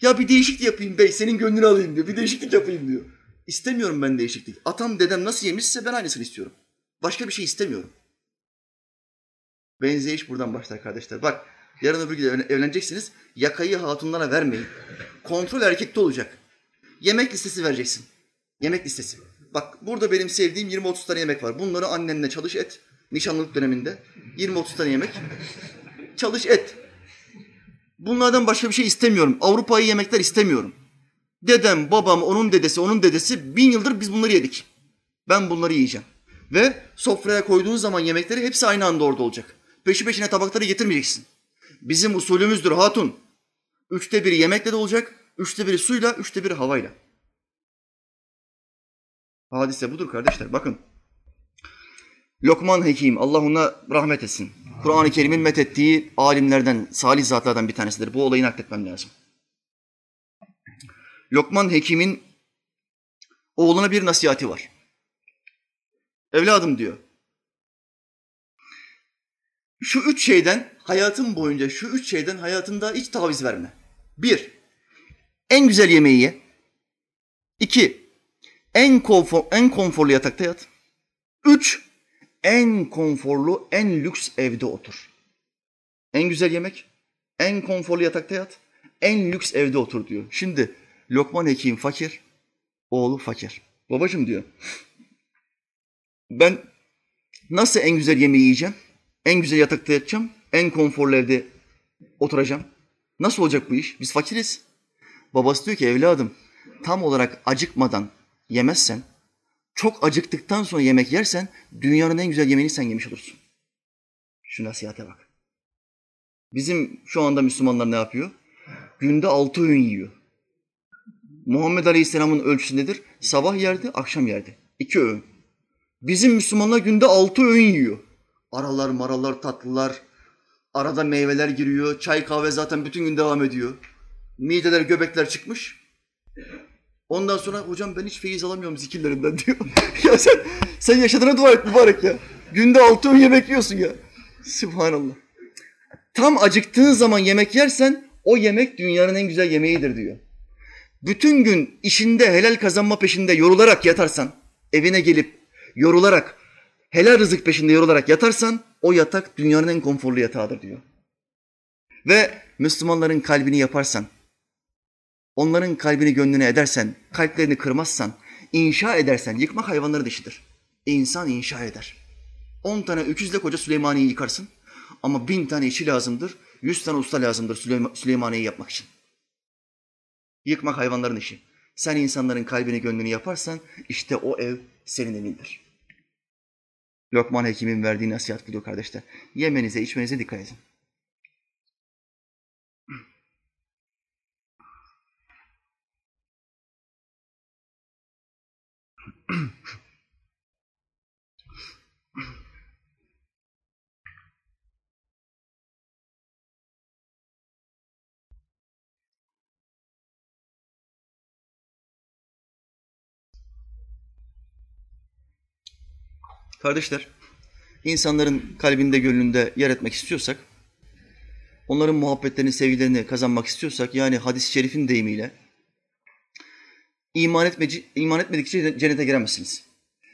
Ya bir değişiklik yapayım bey, senin gönlünü alayım diyor. Bir değişiklik yapayım diyor. İstemiyorum ben değişiklik. Atam dedem nasıl yemişse ben aynısını istiyorum. Başka bir şey istemiyorum. Benzeyiş buradan başlar kardeşler. Bak yarın öbür gün evleneceksiniz. Yakayı hatunlara vermeyin. Kontrol erkekte olacak. Yemek listesi vereceksin. Yemek listesi. Bak burada benim sevdiğim 20-30 tane yemek var. Bunları annenle çalış et. Nişanlılık döneminde. 20-30 tane yemek. Çalış et. Bunlardan başka bir şey istemiyorum. Avrupa'yı yemekler istemiyorum. Dedem, babam, onun dedesi, onun dedesi bin yıldır biz bunları yedik. Ben bunları yiyeceğim. Ve sofraya koyduğun zaman yemekleri hepsi aynı anda orada olacak. Peşi peşine tabakları getirmeyeceksin. Bizim usulümüzdür hatun. Üçte biri yemekle de olacak, üçte biri suyla, üçte biri havayla. Hadise budur kardeşler. Bakın. Lokman Hekim, Allah ona rahmet etsin. Kur'an-ı Kerim'in methettiği alimlerden, salih zatlardan bir tanesidir. Bu olayı nakletmem lazım. Lokman Hekim'in oğluna bir nasihati var. Evladım diyor. Şu üç şeyden hayatın boyunca şu üç şeyden hayatında hiç taviz verme. Bir, en güzel yemeği ye. İki, en, konfor, en konforlu yatakta yat. Üç, en konforlu, en lüks evde otur. En güzel yemek, en konforlu yatakta yat, en lüks evde otur diyor. Şimdi Lokman Hekim fakir, oğlu fakir. Babacım diyor, ben nasıl en güzel yemeği yiyeceğim, en güzel yatakta yatacağım, en konforlu evde oturacağım. Nasıl olacak bu iş? Biz fakiriz. Babası diyor ki evladım tam olarak acıkmadan yemezsen, çok acıktıktan sonra yemek yersen dünyanın en güzel yemeğini sen yemiş olursun. Şu nasihate bak. Bizim şu anda Müslümanlar ne yapıyor? Günde altı öğün yiyor. Muhammed Aleyhisselam'ın ölçüsü nedir? Sabah yerdi, akşam yerdi. İki öğün. Bizim Müslümanlar günde altı öğün yiyor. Aralar, maralar, tatlılar, arada meyveler giriyor, çay kahve zaten bütün gün devam ediyor. Mideler, göbekler çıkmış. Ondan sonra hocam ben hiç feyiz alamıyorum zikirlerimden diyor. ya sen, sen yaşadığına dua et mübarek ya. Günde altı öğün yemek yiyorsun ya. Subhanallah. Tam acıktığın zaman yemek yersen o yemek dünyanın en güzel yemeğidir diyor. Bütün gün işinde helal kazanma peşinde yorularak yatarsan, evine gelip yorularak, helal rızık peşinde yorularak yatarsan o yatak dünyanın en konforlu yatağıdır diyor. Ve Müslümanların kalbini yaparsan, onların kalbini gönlüne edersen, kalplerini kırmazsan, inşa edersen, yıkmak hayvanların işidir. İnsan inşa eder. On tane öküzle koca Süleymaniye'yi yıkarsın ama bin tane işçi lazımdır, yüz tane usta lazımdır Süleymaniye'yi yapmak için. Yıkmak hayvanların işi. Sen insanların kalbini gönlünü yaparsan işte o ev senin evindir. Lokman Hekim'in verdiği nasihat budur kardeşler. Yemenize, içmenize dikkat edin. Kardeşler, insanların kalbinde, gönlünde yer etmek istiyorsak, onların muhabbetlerini, sevgilerini kazanmak istiyorsak, yani hadis-i şerifin deyimiyle, iman, etmeci, iman etmedikçe cennete giremezsiniz.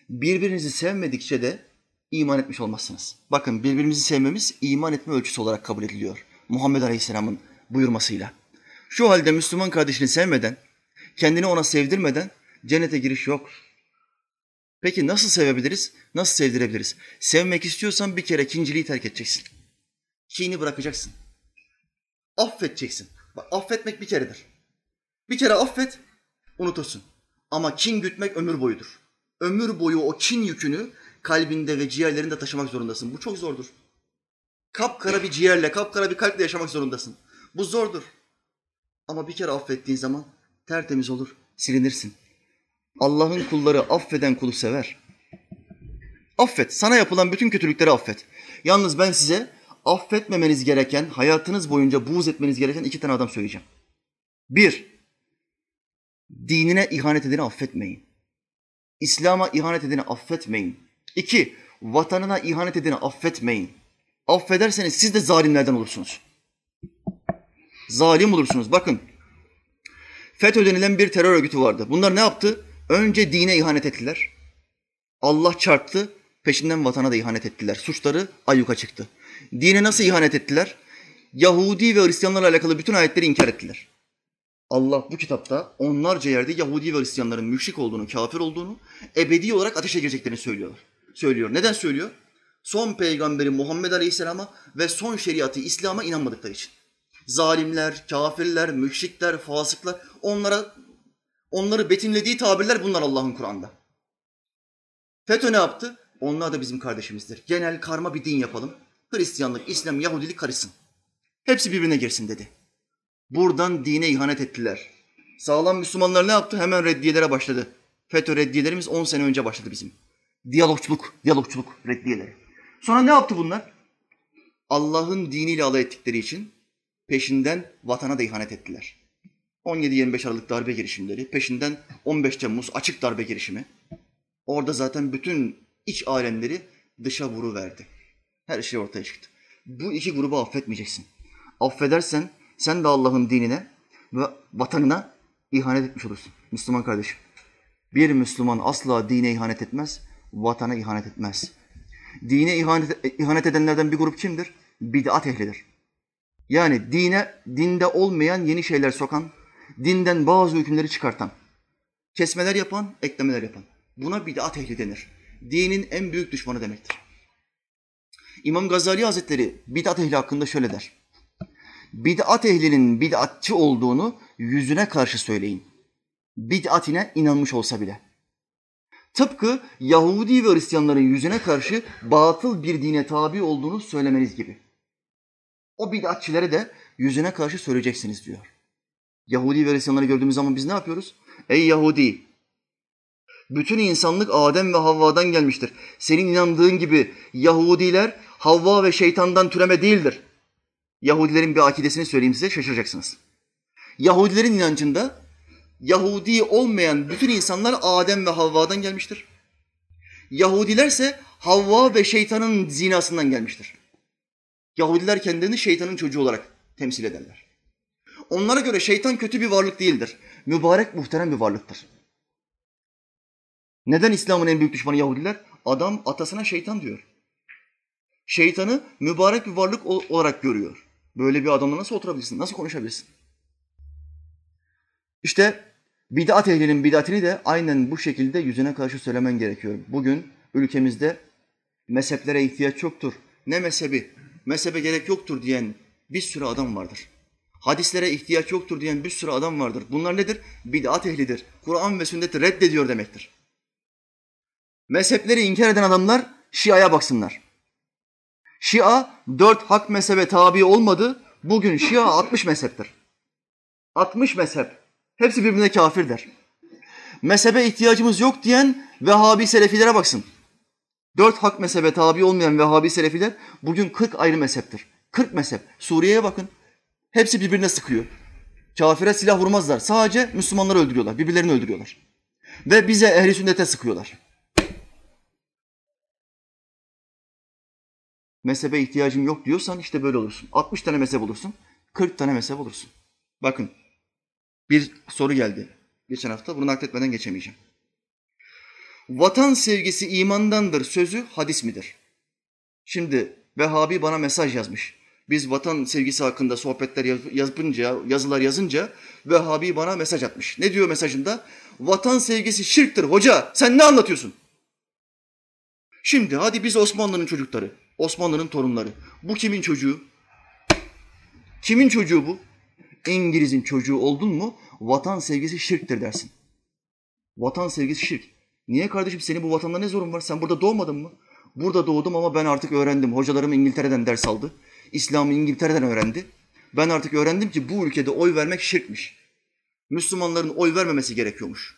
Birbirinizi sevmedikçe de iman etmiş olmazsınız. Bakın birbirimizi sevmemiz iman etme ölçüsü olarak kabul ediliyor. Muhammed Aleyhisselam'ın buyurmasıyla. Şu halde Müslüman kardeşini sevmeden, kendini ona sevdirmeden cennete giriş yok. Peki nasıl sevebiliriz? Nasıl sevdirebiliriz? Sevmek istiyorsan bir kere kinciliği terk edeceksin. Kini bırakacaksın. Affedeceksin. Bak affetmek bir keredir. Bir kere affet, unutursun. Ama kin gütmek ömür boyudur. Ömür boyu o kin yükünü kalbinde ve ciğerlerinde taşımak zorundasın. Bu çok zordur. Kapkara bir ciğerle, kapkara bir kalple yaşamak zorundasın. Bu zordur. Ama bir kere affettiğin zaman tertemiz olur, silinirsin. Allah'ın kulları affeden kulu sever. Affet. Sana yapılan bütün kötülükleri affet. Yalnız ben size affetmemeniz gereken, hayatınız boyunca buğz etmeniz gereken iki tane adam söyleyeceğim. Bir, dinine ihanet edeni affetmeyin. İslam'a ihanet edeni affetmeyin. İki, vatanına ihanet edeni affetmeyin. Affederseniz siz de zalimlerden olursunuz. Zalim olursunuz. Bakın, FETÖ denilen bir terör örgütü vardı. Bunlar ne yaptı? Önce dine ihanet ettiler. Allah çarptı, peşinden vatana da ihanet ettiler. Suçları ayyuka çıktı. Dine nasıl ihanet ettiler? Yahudi ve Hristiyanlarla alakalı bütün ayetleri inkar ettiler. Allah bu kitapta onlarca yerde Yahudi ve Hristiyanların müşrik olduğunu, kafir olduğunu, ebedi olarak ateşe gireceklerini söylüyorlar. Söylüyor. Neden söylüyor? Son peygamberi Muhammed Aleyhisselam'a ve son şeriatı İslam'a inanmadıkları için. Zalimler, kafirler, müşrikler, fasıklar onlara onları betimlediği tabirler bunlar Allah'ın Kur'an'da. FETÖ ne yaptı? Onlar da bizim kardeşimizdir. Genel karma bir din yapalım. Hristiyanlık, İslam, Yahudilik karışsın. Hepsi birbirine girsin dedi. Buradan dine ihanet ettiler. Sağlam Müslümanlar ne yaptı? Hemen reddiyelere başladı. FETÖ reddiyelerimiz 10 sene önce başladı bizim. Diyalogçuluk, diyalogçuluk reddiyeleri. Sonra ne yaptı bunlar? Allah'ın diniyle alay ettikleri için peşinden vatana da ihanet ettiler. 17-25 Aralık darbe girişimleri, peşinden 15 Temmuz açık darbe girişimi. Orada zaten bütün iç alemleri dışa vuru verdi. Her şey ortaya çıktı. Bu iki grubu affetmeyeceksin. Affedersen sen de Allah'ın dinine ve vatanına ihanet etmiş olursun. Müslüman kardeşim. Bir Müslüman asla dine ihanet etmez, vatana ihanet etmez. Dine ihanet, ihanet edenlerden bir grup kimdir? Bid'at ehlidir. Yani dine, dinde olmayan yeni şeyler sokan, dinden bazı hükümleri çıkartan, kesmeler yapan, eklemeler yapan. Buna bid'at ehli denir. Dinin en büyük düşmanı demektir. İmam Gazali Hazretleri bid'at ehli hakkında şöyle der. Bid'at ehlinin bid'atçı olduğunu yüzüne karşı söyleyin. Bid'atine inanmış olsa bile. Tıpkı Yahudi ve Hristiyanların yüzüne karşı batıl bir dine tabi olduğunu söylemeniz gibi. O bid'atçilere de yüzüne karşı söyleyeceksiniz diyor. Yahudi ve Hristiyanları gördüğümüz zaman biz ne yapıyoruz? Ey Yahudi! Bütün insanlık Adem ve Havva'dan gelmiştir. Senin inandığın gibi Yahudiler Havva ve şeytandan türeme değildir. Yahudilerin bir akidesini söyleyeyim size şaşıracaksınız. Yahudilerin inancında Yahudi olmayan bütün insanlar Adem ve Havva'dan gelmiştir. Yahudilerse Havva ve şeytanın zinasından gelmiştir. Yahudiler kendilerini şeytanın çocuğu olarak temsil ederler. Onlara göre şeytan kötü bir varlık değildir. Mübarek, muhterem bir varlıktır. Neden İslam'ın en büyük düşmanı Yahudiler? Adam atasına şeytan diyor. Şeytanı mübarek bir varlık olarak görüyor. Böyle bir adamla nasıl oturabilirsin? Nasıl konuşabilirsin? İşte bid'at ehlinin bid'atini de aynen bu şekilde yüzüne karşı söylemen gerekiyor. Bugün ülkemizde mezheplere ihtiyaç yoktur. Ne mezhebi? Mezhebe gerek yoktur diyen bir sürü adam vardır. Hadislere ihtiyaç yoktur diyen bir sürü adam vardır. Bunlar nedir? Bid'at ehlidir. Kur'an ve sünneti reddediyor demektir. Mezhepleri inkar eden adamlar Şia'ya baksınlar. Şia dört hak mezhebe tabi olmadı. Bugün Şia 60 mezheptir. 60 mezhep. Hepsi birbirine kafir der. Mezhebe ihtiyacımız yok diyen Vehhabi Selefilere baksın. Dört hak mezhebe tabi olmayan Vehhabi Selefiler bugün 40 ayrı mezheptir. 40 mezhep. Suriye'ye bakın. Hepsi birbirine sıkıyor. Kafire silah vurmazlar. Sadece Müslümanları öldürüyorlar. Birbirlerini öldürüyorlar. Ve bize ehli sünnete sıkıyorlar. mezhebe ihtiyacım yok diyorsan işte böyle olursun. 60 tane mezhep olursun, 40 tane mezhep olursun. Bakın bir soru geldi geçen hafta. Bunu nakletmeden geçemeyeceğim. Vatan sevgisi imandandır sözü hadis midir? Şimdi Vehhabi bana mesaj yazmış. Biz vatan sevgisi hakkında sohbetler yapınca, yazılar yazınca Vehhabi bana mesaj atmış. Ne diyor mesajında? Vatan sevgisi şirktir hoca. Sen ne anlatıyorsun? Şimdi hadi biz Osmanlı'nın çocukları. Osmanlı'nın torunları. Bu kimin çocuğu? Kimin çocuğu bu? İngiliz'in çocuğu oldun mu vatan sevgisi şirktir dersin. Vatan sevgisi şirk. Niye kardeşim senin bu vatanda ne zorun var? Sen burada doğmadın mı? Burada doğdum ama ben artık öğrendim. Hocalarım İngiltere'den ders aldı. İslam'ı İngiltere'den öğrendi. Ben artık öğrendim ki bu ülkede oy vermek şirkmiş. Müslümanların oy vermemesi gerekiyormuş.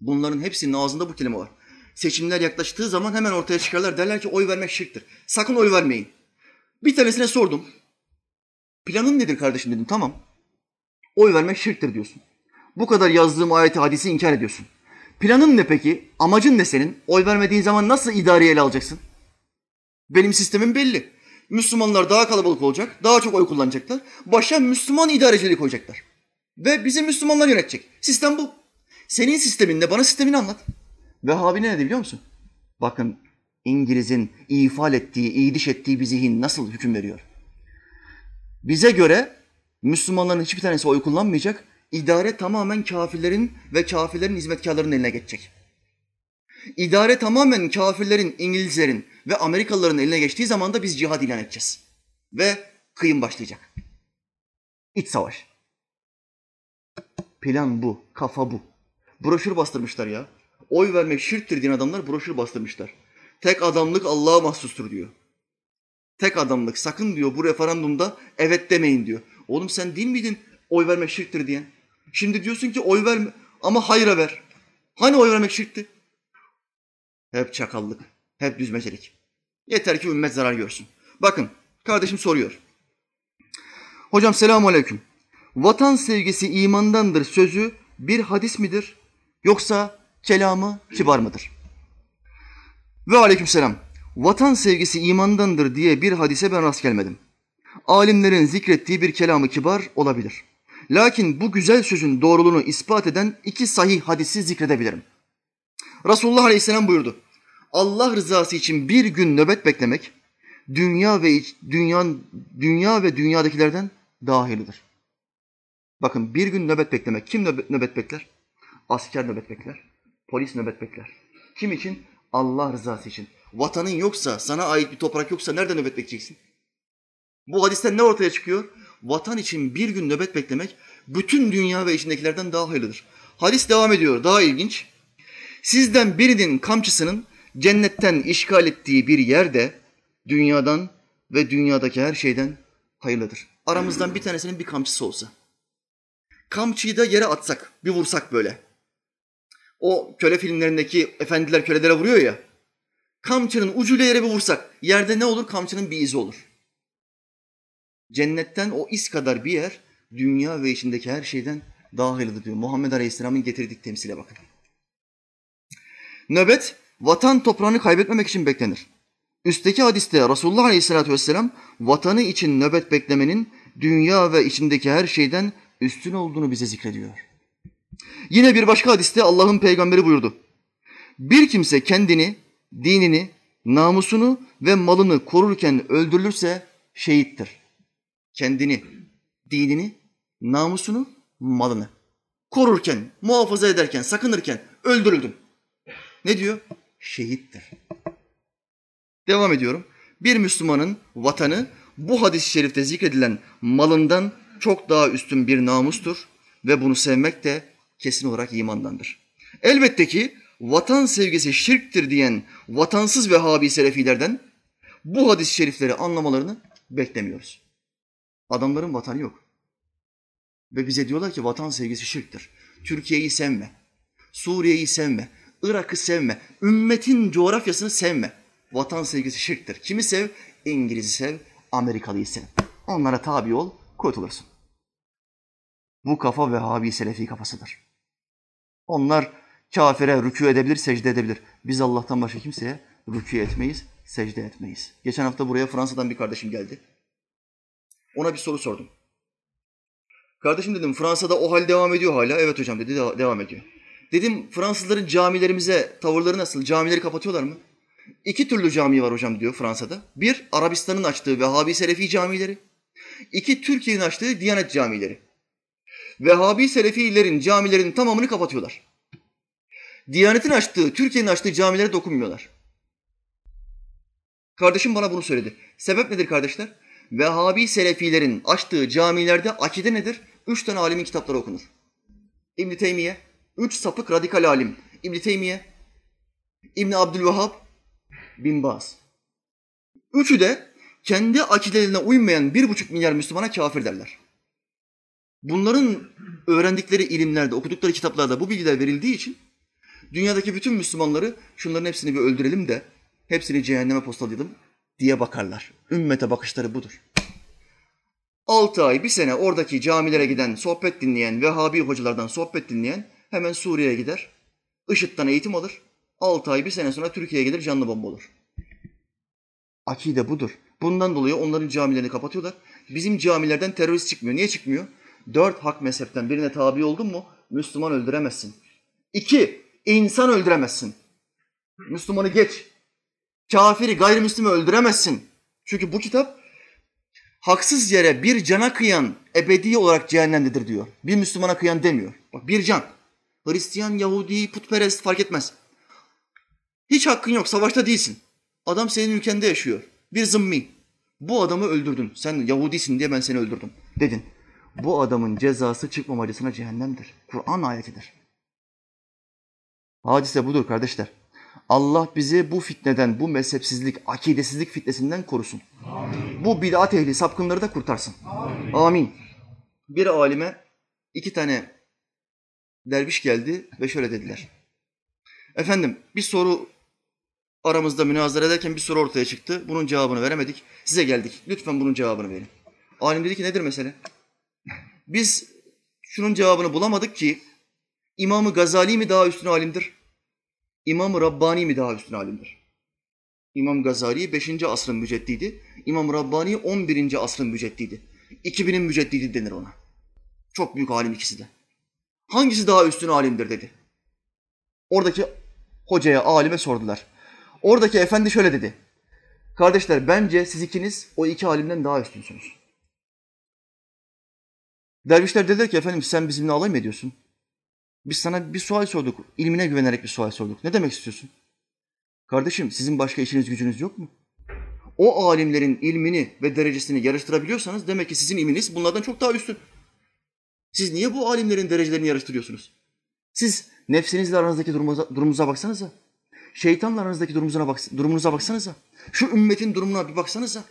Bunların hepsinin ağzında bu kelime var seçimler yaklaştığı zaman hemen ortaya çıkarlar. Derler ki oy vermek şirktir. Sakın oy vermeyin. Bir tanesine sordum. Planın nedir kardeşim dedim. Tamam. Oy vermek şirktir diyorsun. Bu kadar yazdığım ayeti hadisi inkar ediyorsun. Planın ne peki? Amacın ne senin? Oy vermediğin zaman nasıl idareyi ele alacaksın? Benim sistemim belli. Müslümanlar daha kalabalık olacak, daha çok oy kullanacaklar. Başa Müslüman idarecileri koyacaklar. Ve bizi Müslümanlar yönetecek. Sistem bu. Senin sisteminle bana sistemini anlat. Vehhabi ne dedi biliyor musun? Bakın İngiliz'in ifal ettiği, iyiliş ettiği bir zihin nasıl hüküm veriyor? Bize göre Müslümanların hiçbir tanesi oy kullanmayacak. İdare tamamen kafirlerin ve kafirlerin hizmetkarlarının eline geçecek. İdare tamamen kafirlerin, İngilizlerin ve Amerikalıların eline geçtiği zaman da biz cihad ilan edeceğiz. Ve kıyım başlayacak. İç savaş. Plan bu, kafa bu. Broşür bastırmışlar ya. Oy vermek şirktir diyen adamlar broşür bastırmışlar. Tek adamlık Allah'a mahsustur diyor. Tek adamlık sakın diyor bu referandumda evet demeyin diyor. Oğlum sen değil miydin oy vermek şirktir diyen? Şimdi diyorsun ki oy verme ama hayra ver. Hani oy vermek şirkti? Hep çakallık, hep düzmecelik. Yeter ki ümmet zarar görsün. Bakın kardeşim soruyor. Hocam selamun aleyküm. Vatan sevgisi imandandır sözü bir hadis midir? Yoksa kelamı kibar mıdır? Ve aleyküm selam. Vatan sevgisi imandandır diye bir hadise ben rast gelmedim. Alimlerin zikrettiği bir kelamı kibar olabilir. Lakin bu güzel sözün doğruluğunu ispat eden iki sahih hadisi zikredebilirim. Resulullah Aleyhisselam buyurdu. Allah rızası için bir gün nöbet beklemek dünya ve dünya, dünya ve dünyadakilerden daha hayırlıdır. Bakın bir gün nöbet beklemek. Kim nöbet, nöbet bekler? Asker nöbet bekler. Polis nöbet bekler. Kim için? Allah rızası için. Vatanın yoksa, sana ait bir toprak yoksa nerede nöbet bekleyeceksin? Bu hadisten ne ortaya çıkıyor? Vatan için bir gün nöbet beklemek bütün dünya ve içindekilerden daha hayırlıdır. Hadis devam ediyor. Daha ilginç. Sizden birinin kamçısının cennetten işgal ettiği bir yerde dünyadan ve dünyadaki her şeyden hayırlıdır. Aramızdan bir tanesinin bir kamçısı olsa. Kamçıyı da yere atsak, bir vursak böyle. O köle filmlerindeki efendiler kölelere vuruyor ya. Kamçının ucuyla yere bir vursak, yerde ne olur? Kamçının bir izi olur. Cennetten o iz kadar bir yer, dünya ve içindeki her şeyden daha hayırlıdır diyor. Muhammed Aleyhisselam'ın getirdik temsile bakın. Nöbet, vatan toprağını kaybetmemek için beklenir. Üstteki hadiste Resulullah Aleyhisselatü Vesselam vatanı için nöbet beklemenin dünya ve içindeki her şeyden üstün olduğunu bize zikrediyor. Yine bir başka hadiste Allah'ın peygamberi buyurdu. Bir kimse kendini, dinini, namusunu ve malını korurken öldürülürse şehittir. Kendini, dinini, namusunu, malını korurken, muhafaza ederken, sakınırken öldürüldün. Ne diyor? Şehittir. Devam ediyorum. Bir Müslümanın vatanı bu hadis-i şerifte zikredilen malından çok daha üstün bir namustur ve bunu sevmek de kesin olarak imandandır. Elbette ki vatan sevgisi şirktir diyen vatansız Vehhabi Selefilerden bu hadis-i şerifleri anlamalarını beklemiyoruz. Adamların vatanı yok. Ve bize diyorlar ki vatan sevgisi şirktir. Türkiye'yi sevme, Suriye'yi sevme, Irak'ı sevme, ümmetin coğrafyasını sevme. Vatan sevgisi şirktir. Kimi sev? İngiliz'i sev, Amerikalıyı sev. Onlara tabi ol, kurtulursun. Bu kafa Vehhabi Selefi kafasıdır. Onlar kafire rükû edebilir, secde edebilir. Biz Allah'tan başka kimseye rükû etmeyiz, secde etmeyiz. Geçen hafta buraya Fransa'dan bir kardeşim geldi. Ona bir soru sordum. Kardeşim dedim Fransa'da o hal devam ediyor hala. Evet hocam dedi devam ediyor. Dedim Fransızların camilerimize tavırları nasıl? Camileri kapatıyorlar mı? İki türlü cami var hocam diyor Fransa'da. Bir, Arabistan'ın açtığı Vehhabi Selefi camileri. İki, Türkiye'nin açtığı Diyanet camileri. Vehhabi Selefilerin camilerinin tamamını kapatıyorlar. Diyanet'in açtığı, Türkiye'nin açtığı camilere dokunmuyorlar. Kardeşim bana bunu söyledi. Sebep nedir kardeşler? Vehhabi Selefilerin açtığı camilerde akide nedir? Üç tane alimin kitapları okunur. İbn Teymiye, üç sapık radikal alim. İbn Teymiye, İbn Abdülvehhab, Bin Baz. Üçü de kendi akidelerine uymayan bir buçuk milyar Müslümana kafir derler. Bunların öğrendikleri ilimlerde, okudukları kitaplarda bu bilgiler verildiği için dünyadaki bütün Müslümanları şunların hepsini bir öldürelim de hepsini cehenneme postalayalım diye bakarlar. Ümmete bakışları budur. Altı ay, bir sene oradaki camilere giden, sohbet dinleyen, Vehhabi hocalardan sohbet dinleyen hemen Suriye'ye gider, IŞİD'den eğitim alır. 6 ay bir sene sonra Türkiye'ye gelir canlı bomba olur. Akide budur. Bundan dolayı onların camilerini kapatıyorlar. Bizim camilerden terörist çıkmıyor. Niye çıkmıyor? Dört hak mezhepten birine tabi oldun mu Müslüman öldüremezsin. İki, insan öldüremezsin. Müslümanı geç. Kafiri, gayrimüslimi öldüremezsin. Çünkü bu kitap haksız yere bir cana kıyan ebedi olarak cehennemdedir diyor. Bir Müslümana kıyan demiyor. Bak bir can. Hristiyan, Yahudi, putperest fark etmez. Hiç hakkın yok, savaşta değilsin. Adam senin ülkende yaşıyor. Bir zımmi. Bu adamı öldürdün. Sen Yahudisin diye ben seni öldürdüm dedin. Bu adamın cezası çıkmamacısına cehennemdir. Kur'an ayetidir. Hadise budur kardeşler. Allah bizi bu fitneden, bu mezhepsizlik, akidesizlik fitnesinden korusun. Amin. Bu bid'at ehli sapkınları da kurtarsın. Amin. Amin. Bir alime iki tane derviş geldi ve şöyle dediler. Efendim bir soru aramızda münazara ederken bir soru ortaya çıktı. Bunun cevabını veremedik. Size geldik. Lütfen bunun cevabını verin. Alim dedi ki nedir mesele? Biz şunun cevabını bulamadık ki İmam-ı Gazali mi daha üstün alimdir? İmam-ı Rabbani mi daha üstün alimdir? İmam Gazali 5. asrın müceddidi, İmam Rabbani 11. asrın müceddidi. 2000'in müceddidi denir ona. Çok büyük alim ikisi de. Hangisi daha üstün alimdir dedi. Oradaki hocaya, alime sordular. Oradaki efendi şöyle dedi. Kardeşler bence siz ikiniz o iki alimden daha üstünsünüz. Dervişler dediler ki efendim sen bizimle alay mı ediyorsun? Biz sana bir sual sorduk. ilmine güvenerek bir sual sorduk. Ne demek istiyorsun? Kardeşim sizin başka işiniz gücünüz yok mu? O alimlerin ilmini ve derecesini yarıştırabiliyorsanız demek ki sizin ilminiz bunlardan çok daha üstün. Siz niye bu alimlerin derecelerini yarıştırıyorsunuz? Siz nefsinizle aranızdaki durumunuza, durumunuza baksanıza. Şeytanla aranızdaki durumunuza, bak, durumunuza baksanıza. Şu ümmetin durumuna bir baksanıza.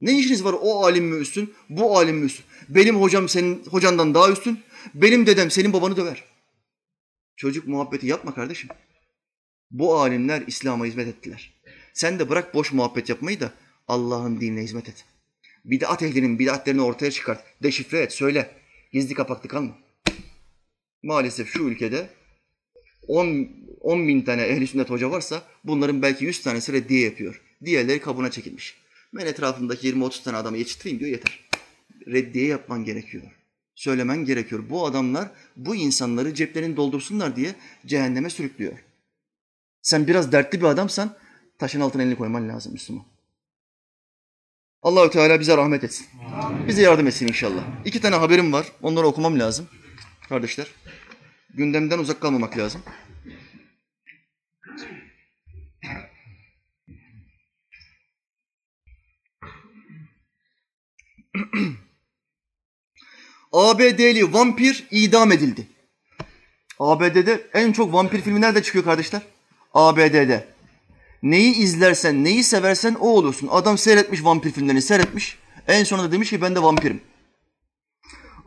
Ne işiniz var o alim mi üstün, bu alim mi üstün? Benim hocam senin hocandan daha üstün, benim dedem senin babanı döver. Çocuk muhabbeti yapma kardeşim. Bu alimler İslam'a hizmet ettiler. Sen de bırak boş muhabbet yapmayı da Allah'ın dinine hizmet et. Bid'at ehlinin bid'atlerini ortaya çıkart, deşifre et, söyle. Gizli kapaklı kalma. Maalesef şu ülkede 10, 10 bin tane ehli sünnet hoca varsa bunların belki 100 tanesi reddiye yapıyor. Diğerleri kabına çekilmiş. Ben etrafımdaki 20-30 tane adamı yetiştireyim diyor yeter. Reddiye yapman gerekiyor söylemen gerekiyor. Bu adamlar bu insanları ceplerini doldursunlar diye cehenneme sürüklüyor. Sen biraz dertli bir adamsan taşın altına elini koyman lazım Müslüman. Allahü Teala bize rahmet etsin. Amin. Bize yardım etsin inşallah. İki tane haberim var. Onları okumam lazım. Kardeşler. Gündemden uzak kalmamak lazım. ABD'li vampir idam edildi. ABD'de en çok vampir filmi nerede çıkıyor kardeşler? ABD'de. Neyi izlersen, neyi seversen o olursun. Adam seyretmiş vampir filmlerini seyretmiş. En sonunda demiş ki ben de vampirim.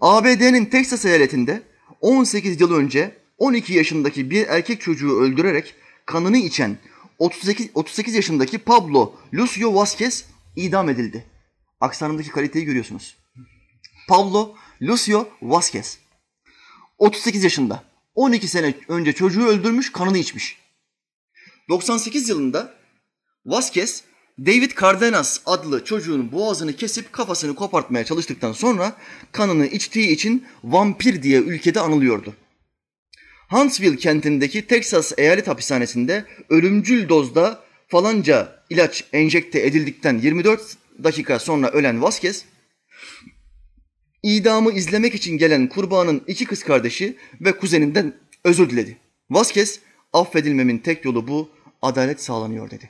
ABD'nin Texas eyaletinde 18 yıl önce 12 yaşındaki bir erkek çocuğu öldürerek kanını içen 38, 38 yaşındaki Pablo Lucio Vasquez idam edildi. Aksanındaki kaliteyi görüyorsunuz. Pablo Lucio Vasquez. 38 yaşında. 12 sene önce çocuğu öldürmüş, kanını içmiş. 98 yılında Vasquez, David Cardenas adlı çocuğun boğazını kesip kafasını kopartmaya çalıştıktan sonra kanını içtiği için vampir diye ülkede anılıyordu. Huntsville kentindeki Texas eyalet hapishanesinde ölümcül dozda falanca ilaç enjekte edildikten 24 dakika sonra ölen Vasquez, İdamı izlemek için gelen kurbanın iki kız kardeşi ve kuzeninden özür diledi. Vasquez, affedilmemin tek yolu bu, adalet sağlanıyor dedi.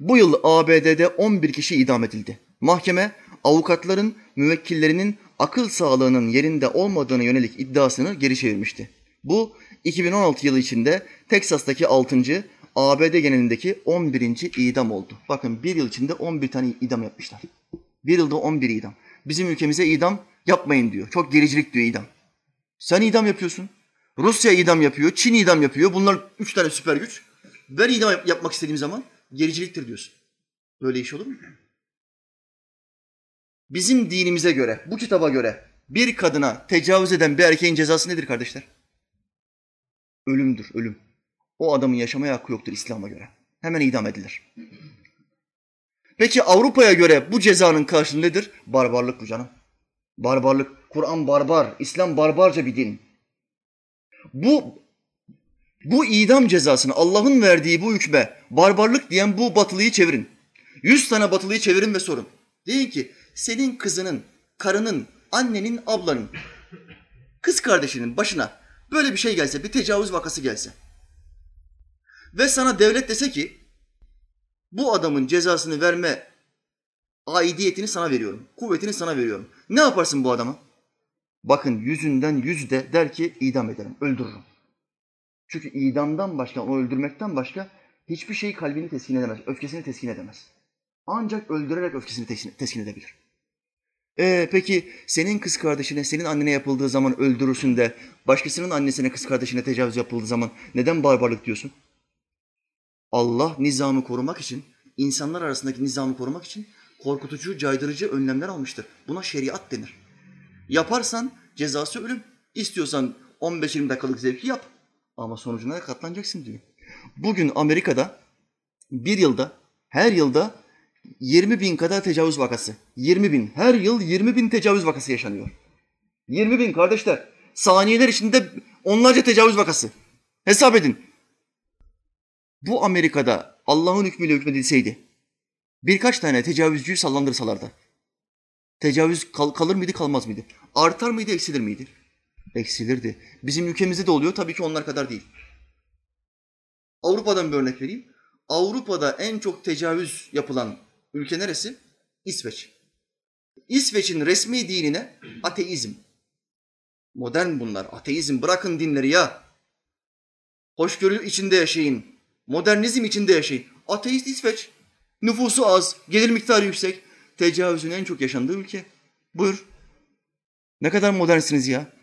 Bu yıl ABD'de 11 kişi idam edildi. Mahkeme, avukatların, müvekkillerinin akıl sağlığının yerinde olmadığını yönelik iddiasını geri çevirmişti. Bu 2016 yılı içinde Teksas'taki 6. ABD genelindeki 11. idam oldu. Bakın bir yıl içinde 11 tane idam yapmışlar. Bir yılda 11 idam bizim ülkemize idam yapmayın diyor. Çok gericilik diyor idam. Sen idam yapıyorsun. Rusya idam yapıyor, Çin idam yapıyor. Bunlar üç tane süper güç. Ben idam yapmak istediğim zaman gericiliktir diyorsun. Böyle iş olur mu? Bizim dinimize göre, bu kitaba göre bir kadına tecavüz eden bir erkeğin cezası nedir kardeşler? Ölümdür, ölüm. O adamın yaşamaya hakkı yoktur İslam'a göre. Hemen idam edilir. Peki Avrupa'ya göre bu cezanın karşılığı nedir? Barbarlık bu canım. Barbarlık. Kur'an barbar, İslam barbarca bir din. Bu bu idam cezasını Allah'ın verdiği bu hükme barbarlık diyen bu batılıyı çevirin. Yüz tane batılıyı çevirin ve sorun. Deyin ki senin kızının, karının, annenin, ablanın, kız kardeşinin başına böyle bir şey gelse, bir tecavüz vakası gelse ve sana devlet dese ki bu adamın cezasını verme aidiyetini sana veriyorum, kuvvetini sana veriyorum. Ne yaparsın bu adama? Bakın yüzünden yüzde der ki idam ederim, öldürürüm. Çünkü idamdan başka, onu öldürmekten başka hiçbir şey kalbini teskin edemez, öfkesini teskin edemez. Ancak öldürerek öfkesini teskin edebilir. Ee, peki senin kız kardeşine, senin annene yapıldığı zaman öldürürsün de başkasının annesine, kız kardeşine tecavüz yapıldığı zaman neden barbarlık diyorsun? Allah nizamı korumak için, insanlar arasındaki nizamı korumak için korkutucu, caydırıcı önlemler almıştır. Buna şeriat denir. Yaparsan cezası ölüm. İstiyorsan 15-20 dakikalık zevki yap. Ama sonucuna katlanacaksın diyor. Bugün Amerika'da bir yılda, her yılda 20 bin kadar tecavüz vakası. 20 bin. Her yıl 20 bin tecavüz vakası yaşanıyor. 20 bin kardeşler. Saniyeler içinde onlarca tecavüz vakası. Hesap edin. Bu Amerika'da Allah'ın hükmüyle hükmedilseydi birkaç tane tecavüzcüyü sallandırsalardı tecavüz kal- kalır mıydı kalmaz mıydı? Artar mıydı eksilir miydi? Eksilirdi. Bizim ülkemizde de oluyor tabii ki onlar kadar değil. Avrupa'dan bir örnek vereyim. Avrupa'da en çok tecavüz yapılan ülke neresi? İsveç. İsveç'in resmi dinine ateizm. Modern bunlar. Ateizm bırakın dinleri ya. Hoşgörü içinde yaşayın. Modernizm içinde yaşayın. Ateist İsveç. Nüfusu az, gelir miktarı yüksek. Tecavüzün en çok yaşandığı ülke. Buyur. Ne kadar modernsiniz ya.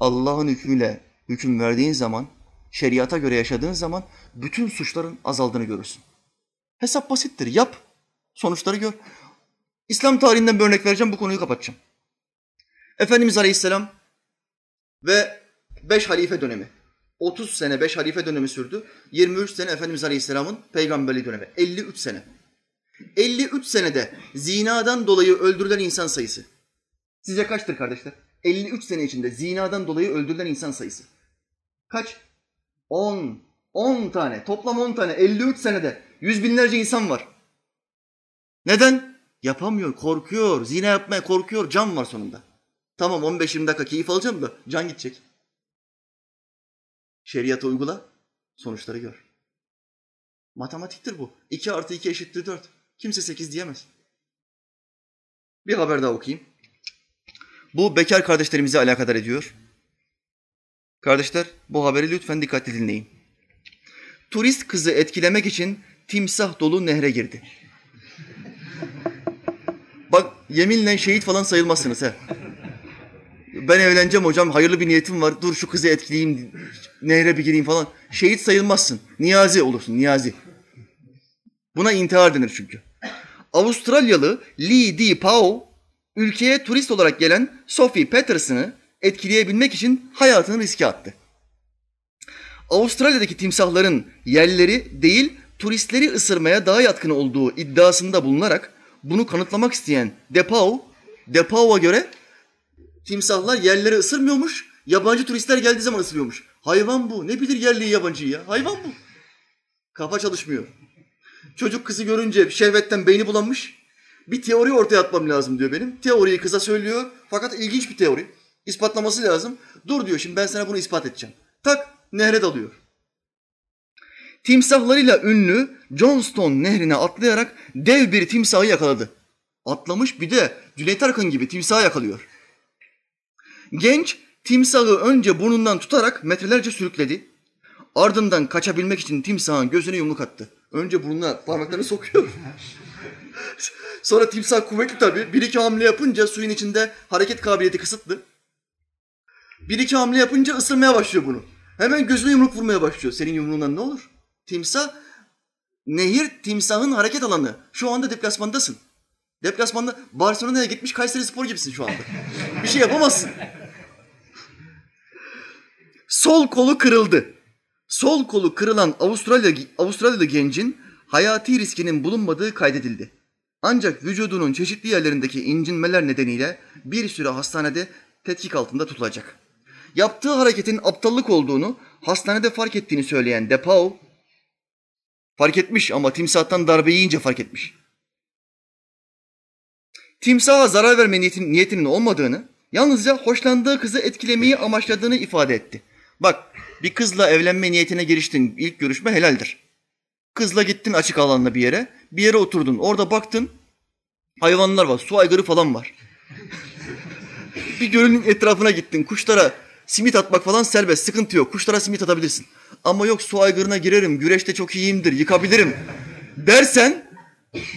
Allah'ın hükmüyle hüküm verdiğin zaman, şeriata göre yaşadığın zaman bütün suçların azaldığını görürsün. Hesap basittir. Yap. Sonuçları gör. İslam tarihinden bir örnek vereceğim. Bu konuyu kapatacağım. Efendimiz Aleyhisselam ve beş halife dönemi. 30 sene beş halife dönemi sürdü. 23 sene Efendimiz Aleyhisselam'ın peygamberliği dönemi. 53 sene. 53 senede zinadan dolayı öldürülen insan sayısı. Sizce kaçtır kardeşler? 53 sene içinde zinadan dolayı öldürülen insan sayısı. Kaç? 10. 10 tane. Toplam 10 tane. 53 senede. Yüz binlerce insan var. Neden? Yapamıyor, korkuyor. Zina yapmaya korkuyor. Can var sonunda. Tamam 15-20 dakika keyif alacağım da can gidecek. Şeriatı uygula, sonuçları gör. Matematiktir bu. 2 artı 2 eşittir 4. Kimse 8 diyemez. Bir haber daha okuyayım. Bu bekar kardeşlerimize alakadar ediyor. Kardeşler bu haberi lütfen dikkatli dinleyin. Turist kızı etkilemek için timsah dolu nehre girdi. Bak yeminle şehit falan sayılmazsınız he. Ben evleneceğim hocam hayırlı bir niyetim var. Dur şu kızı etkileyeyim, nehre bir gireyim falan. Şehit sayılmazsın. Niyazi olursun, niyazi. Buna intihar denir çünkü. Avustralyalı Lee Di Pao ülkeye turist olarak gelen Sophie Peterson'ı etkileyebilmek için hayatını riske attı. Avustralya'daki timsahların yerleri değil turistleri ısırmaya daha yatkın olduğu iddiasında bulunarak bunu kanıtlamak isteyen Depau, Depao'a göre timsahlar yerleri ısırmıyormuş, yabancı turistler geldiği zaman ısırıyormuş. Hayvan bu. Ne bilir yerliyi yabancıyı ya? Hayvan bu. Kafa çalışmıyor. Çocuk kızı görünce şehvetten beyni bulanmış. Bir teori ortaya atmam lazım diyor benim. Teoriyi kıza söylüyor. Fakat ilginç bir teori. İspatlaması lazım. Dur diyor şimdi ben sana bunu ispat edeceğim. Tak nehre dalıyor. Timsahlarıyla ünlü Johnston nehrine atlayarak dev bir timsahı yakaladı. Atlamış bir de Cüneyt Arkın gibi timsahı yakalıyor. Genç timsahı önce burnundan tutarak metrelerce sürükledi. Ardından kaçabilmek için timsahın gözüne yumruk attı. Önce burnuna parmaklarını sokuyor. Sonra timsah kuvvetli tabii. Bir iki hamle yapınca suyun içinde hareket kabiliyeti kısıtlı. Bir iki hamle yapınca ısırmaya başlıyor bunu. Hemen gözüne yumruk vurmaya başlıyor. Senin yumruğundan ne olur? Timsah, nehir timsahın hareket alanı. Şu anda deplasmandasın. Deplasmanda Barcelona'ya gitmiş Kayseri Spor gibisin şu anda. Bir şey yapamazsın. Sol kolu kırıldı. Sol kolu kırılan Avustralya, Avustralyalı gencin hayati riskinin bulunmadığı kaydedildi. Ancak vücudunun çeşitli yerlerindeki incinmeler nedeniyle bir süre hastanede tetkik altında tutulacak. Yaptığı hareketin aptallık olduğunu hastanede fark ettiğini söyleyen Depau, fark etmiş ama timsahtan darbe yiyince fark etmiş. Timsaha zarar verme niyetin, niyetinin olmadığını, yalnızca hoşlandığı kızı etkilemeyi amaçladığını ifade etti. Bak bir kızla evlenme niyetine giriştin, ilk görüşme helaldir. Kızla gittin açık alanla bir yere, bir yere oturdun, orada baktın, hayvanlar var, su aygırı falan var. bir gölün etrafına gittin, kuşlara simit atmak falan serbest, sıkıntı yok. Kuşlara simit atabilirsin. Ama yok su aygırına girerim, güreşte çok iyiyimdir, yıkabilirim dersen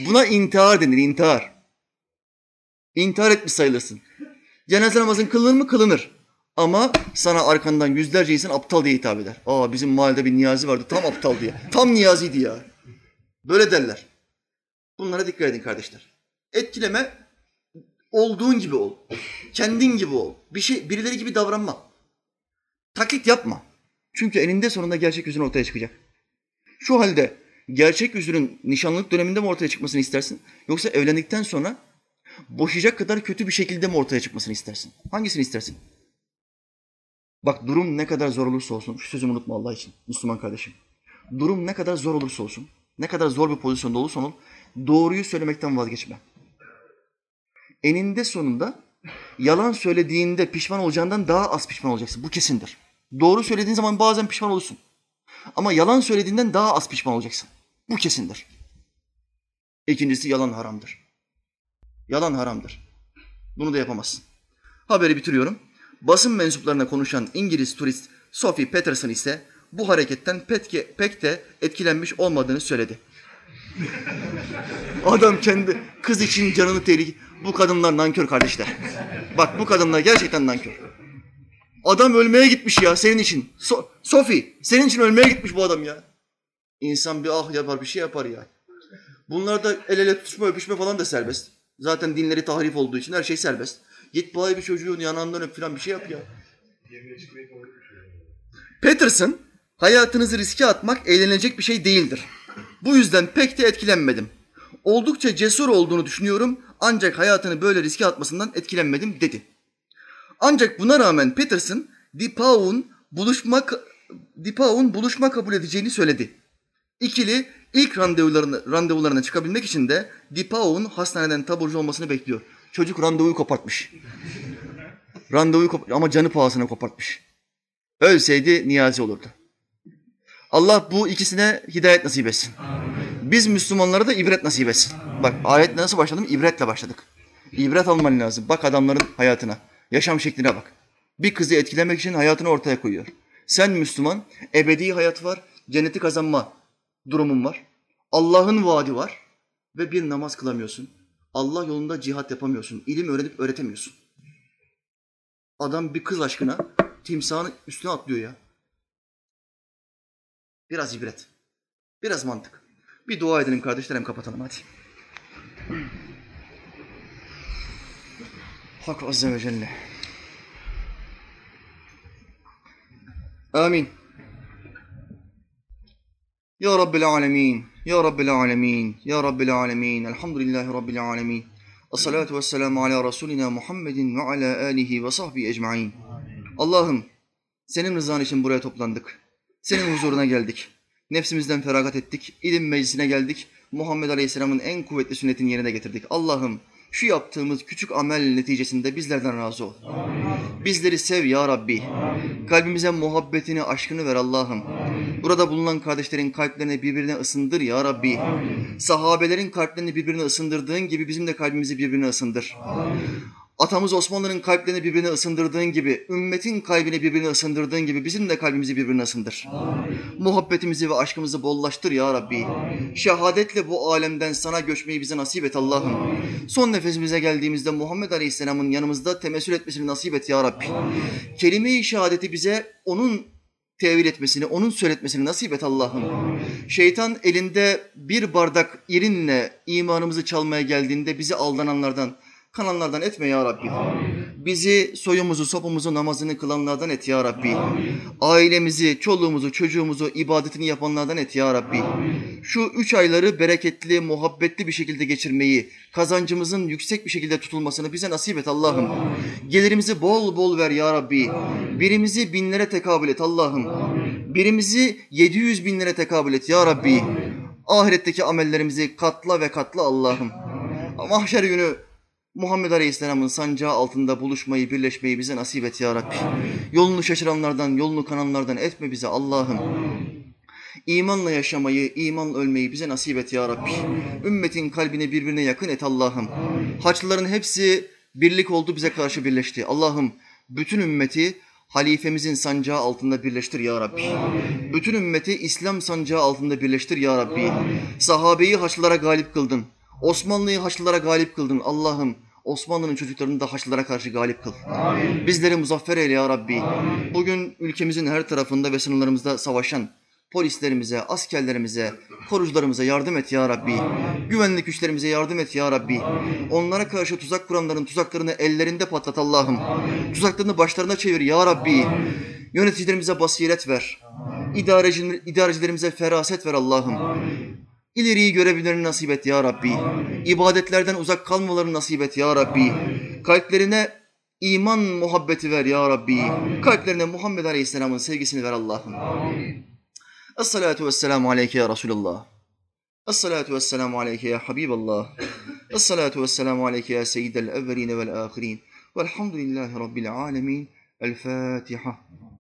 buna intihar denir, intihar. İntihar etmiş sayılırsın. Cenaze namazın kılınır mı? Kılınır. Ama sana arkandan yüzlerce insan aptal diye hitap eder. Aa bizim mahallede bir niyazi vardı tam aptal diye. Tam niyaziydi ya. Böyle derler. Bunlara dikkat edin kardeşler. Etkileme olduğun gibi ol. Kendin gibi ol. Bir şey birileri gibi davranma. Taklit yapma. Çünkü eninde sonunda gerçek yüzün ortaya çıkacak. Şu halde gerçek yüzünün nişanlılık döneminde mi ortaya çıkmasını istersin? Yoksa evlendikten sonra boşayacak kadar kötü bir şekilde mi ortaya çıkmasını istersin? Hangisini istersin? Bak durum ne kadar zor olursa olsun, şu sözümü unutma Allah için Müslüman kardeşim. Durum ne kadar zor olursa olsun, ne kadar zor bir pozisyonda olursan ol, doğruyu söylemekten vazgeçme. Eninde sonunda yalan söylediğinde pişman olacağından daha az pişman olacaksın. Bu kesindir. Doğru söylediğin zaman bazen pişman olursun. Ama yalan söylediğinden daha az pişman olacaksın. Bu kesindir. İkincisi yalan haramdır. Yalan haramdır. Bunu da yapamazsın. Haberi bitiriyorum. Basın mensuplarına konuşan İngiliz turist Sophie Peterson ise bu hareketten pek de etkilenmiş olmadığını söyledi. Adam kendi kız için canını tehlike... Bu kadınlar nankör kardeşler. Bak bu kadınlar gerçekten nankör. Adam ölmeye gitmiş ya senin için. So Sophie senin için ölmeye gitmiş bu adam ya. İnsan bir ah yapar bir şey yapar ya. Bunlarda el ele tutuşma öpüşme falan da serbest. Zaten dinleri tahrif olduğu için her şey serbest. Git bari bir çocuğun yanağından öp falan bir şey yap ya. Peterson, hayatınızı riske atmak eğlenecek bir şey değildir. Bu yüzden pek de etkilenmedim. Oldukça cesur olduğunu düşünüyorum ancak hayatını böyle riske atmasından etkilenmedim dedi. Ancak buna rağmen Peterson, Dipau'nun buluşma, Dipau'nun buluşma kabul edeceğini söyledi. İkili ilk randevularına, randevularına çıkabilmek için de Dipau'nun hastaneden taburcu olmasını bekliyor. Çocuk randevuyu kopartmış. randevuyu kop ama canı pahasına kopartmış. Ölseydi niyazi olurdu. Allah bu ikisine hidayet nasip etsin. Biz Müslümanlara da ibret nasip etsin. Bak ayet nasıl başladım? İbretle başladık. İbret alman lazım. Bak adamların hayatına, yaşam şekline bak. Bir kızı etkilemek için hayatını ortaya koyuyor. Sen Müslüman, ebedi hayat var, cenneti kazanma durumun var. Allah'ın vaadi var ve bir namaz kılamıyorsun. Allah yolunda cihat yapamıyorsun. İlim öğrenip öğretemiyorsun. Adam bir kız aşkına timsahın üstüne atlıyor ya. Biraz ibret. Biraz mantık. Bir dua edelim kardeşlerim kapatalım hadi. Hak Azze ve Celle. Amin. Ya Rabbil Alemin. Ya Rabbil Alemin. Ya Rabbil Alemin. Elhamdülillahi Rabbil Alemin. Esselatu vesselamu ala Resulina Muhammedin ve ala alihi ve sahbihi ecma'in. Allah'ım senin rızan için buraya toplandık. Senin huzuruna geldik. Nefsimizden feragat ettik. İlim meclisine geldik. Muhammed Aleyhisselam'ın en kuvvetli sünnetini yerine getirdik. Allah'ım şu yaptığımız küçük amel neticesinde bizlerden razı ol. Amin. Bizleri sev ya Rabbi. Amin. Kalbimize muhabbetini, aşkını ver Allah'ım. Burada bulunan kardeşlerin kalplerini birbirine ısındır ya Rabbi. Amin. Sahabelerin kalplerini birbirine ısındırdığın gibi bizim de kalbimizi birbirine ısındır. Amin. Atamız Osmanlı'nın kalplerini birbirine ısındırdığın gibi, ümmetin kalbini birbirine ısındırdığın gibi bizim de kalbimizi birbirine ısındır. Amin. Muhabbetimizi ve aşkımızı bollaştır ya Rabbi. Amin. Şehadetle bu alemden sana göçmeyi bize nasip et Allah'ım. Son nefesimize geldiğimizde Muhammed Aleyhisselam'ın yanımızda temessül etmesini nasip et ya Rabbi. Kelime-i şehadeti bize onun tevil etmesini, onun söyletmesini nasip et Allah'ım. Şeytan elinde bir bardak irinle imanımızı çalmaya geldiğinde bizi aldananlardan, kanallardan etme ya Rabbi. Amin. Bizi soyumuzu, sopumuzu, namazını kılanlardan et ya Rabbi. Ailemizi, çoluğumuzu, çocuğumuzu, ibadetini yapanlardan et ya Rabbi. Şu üç ayları bereketli, muhabbetli bir şekilde geçirmeyi, kazancımızın yüksek bir şekilde tutulmasını bize nasip et Allah'ım. Gelirimizi bol bol ver ya Rabbi. Birimizi binlere tekabül et Allah'ım. Birimizi 700 binlere tekabül et ya Rabbi. Ahiretteki amellerimizi katla ve katla Allah'ım. Mahşer günü Muhammed Aleyhisselam'ın sancağı altında buluşmayı, birleşmeyi bize nasip et ya Rabbi. Yolunu şaşıranlardan, yolunu kananlardan etme bize Allah'ım. İmanla yaşamayı, imanla ölmeyi bize nasip et ya Rabbi. Ümmetin kalbini birbirine yakın et Allah'ım. Haçlıların hepsi birlik oldu bize karşı birleşti. Allah'ım bütün ümmeti halifemizin sancağı altında birleştir ya Rabbi. Bütün ümmeti İslam sancağı altında birleştir ya Rabbi. Sahabeyi Haçlılara galip kıldın. Osmanlı'yı Haçlılara galip kıldın. Allah'ım Osmanlı'nın çocuklarını da Haçlılara karşı galip kıl. Amin. Bizleri muzaffer eyle ya Rabbi. Amin. Bugün ülkemizin her tarafında ve sınırlarımızda savaşan polislerimize, askerlerimize, korucularımıza yardım et ya Rabbi. Amin. Güvenlik güçlerimize yardım et ya Rabbi. Amin. Onlara karşı tuzak kuranların tuzaklarını ellerinde patlat Allah'ım. Tuzaklarını başlarına çevir ya Rabbi. Amin. Yöneticilerimize basiret ver. İdareci, idarecilerimize feraset ver Allah'ım. İleriyi görebilmelerini nasip et ya Rabbi. İbadetlerden uzak kalmalarını nasip et ya Rabbi. Kalplerine iman muhabbeti ver ya Rabbi. Kalplerine Muhammed Aleyhisselam'ın sevgisini ver Allah'ım. Esselatu vesselamu aleyke ya Resulallah. Esselatu vesselamu aleyke ya Habiballah. Esselatu vesselamu aleyke ya seyyidel evveline vel ahirin. Velhamdülillahi Rabbil alemin. El Fatiha.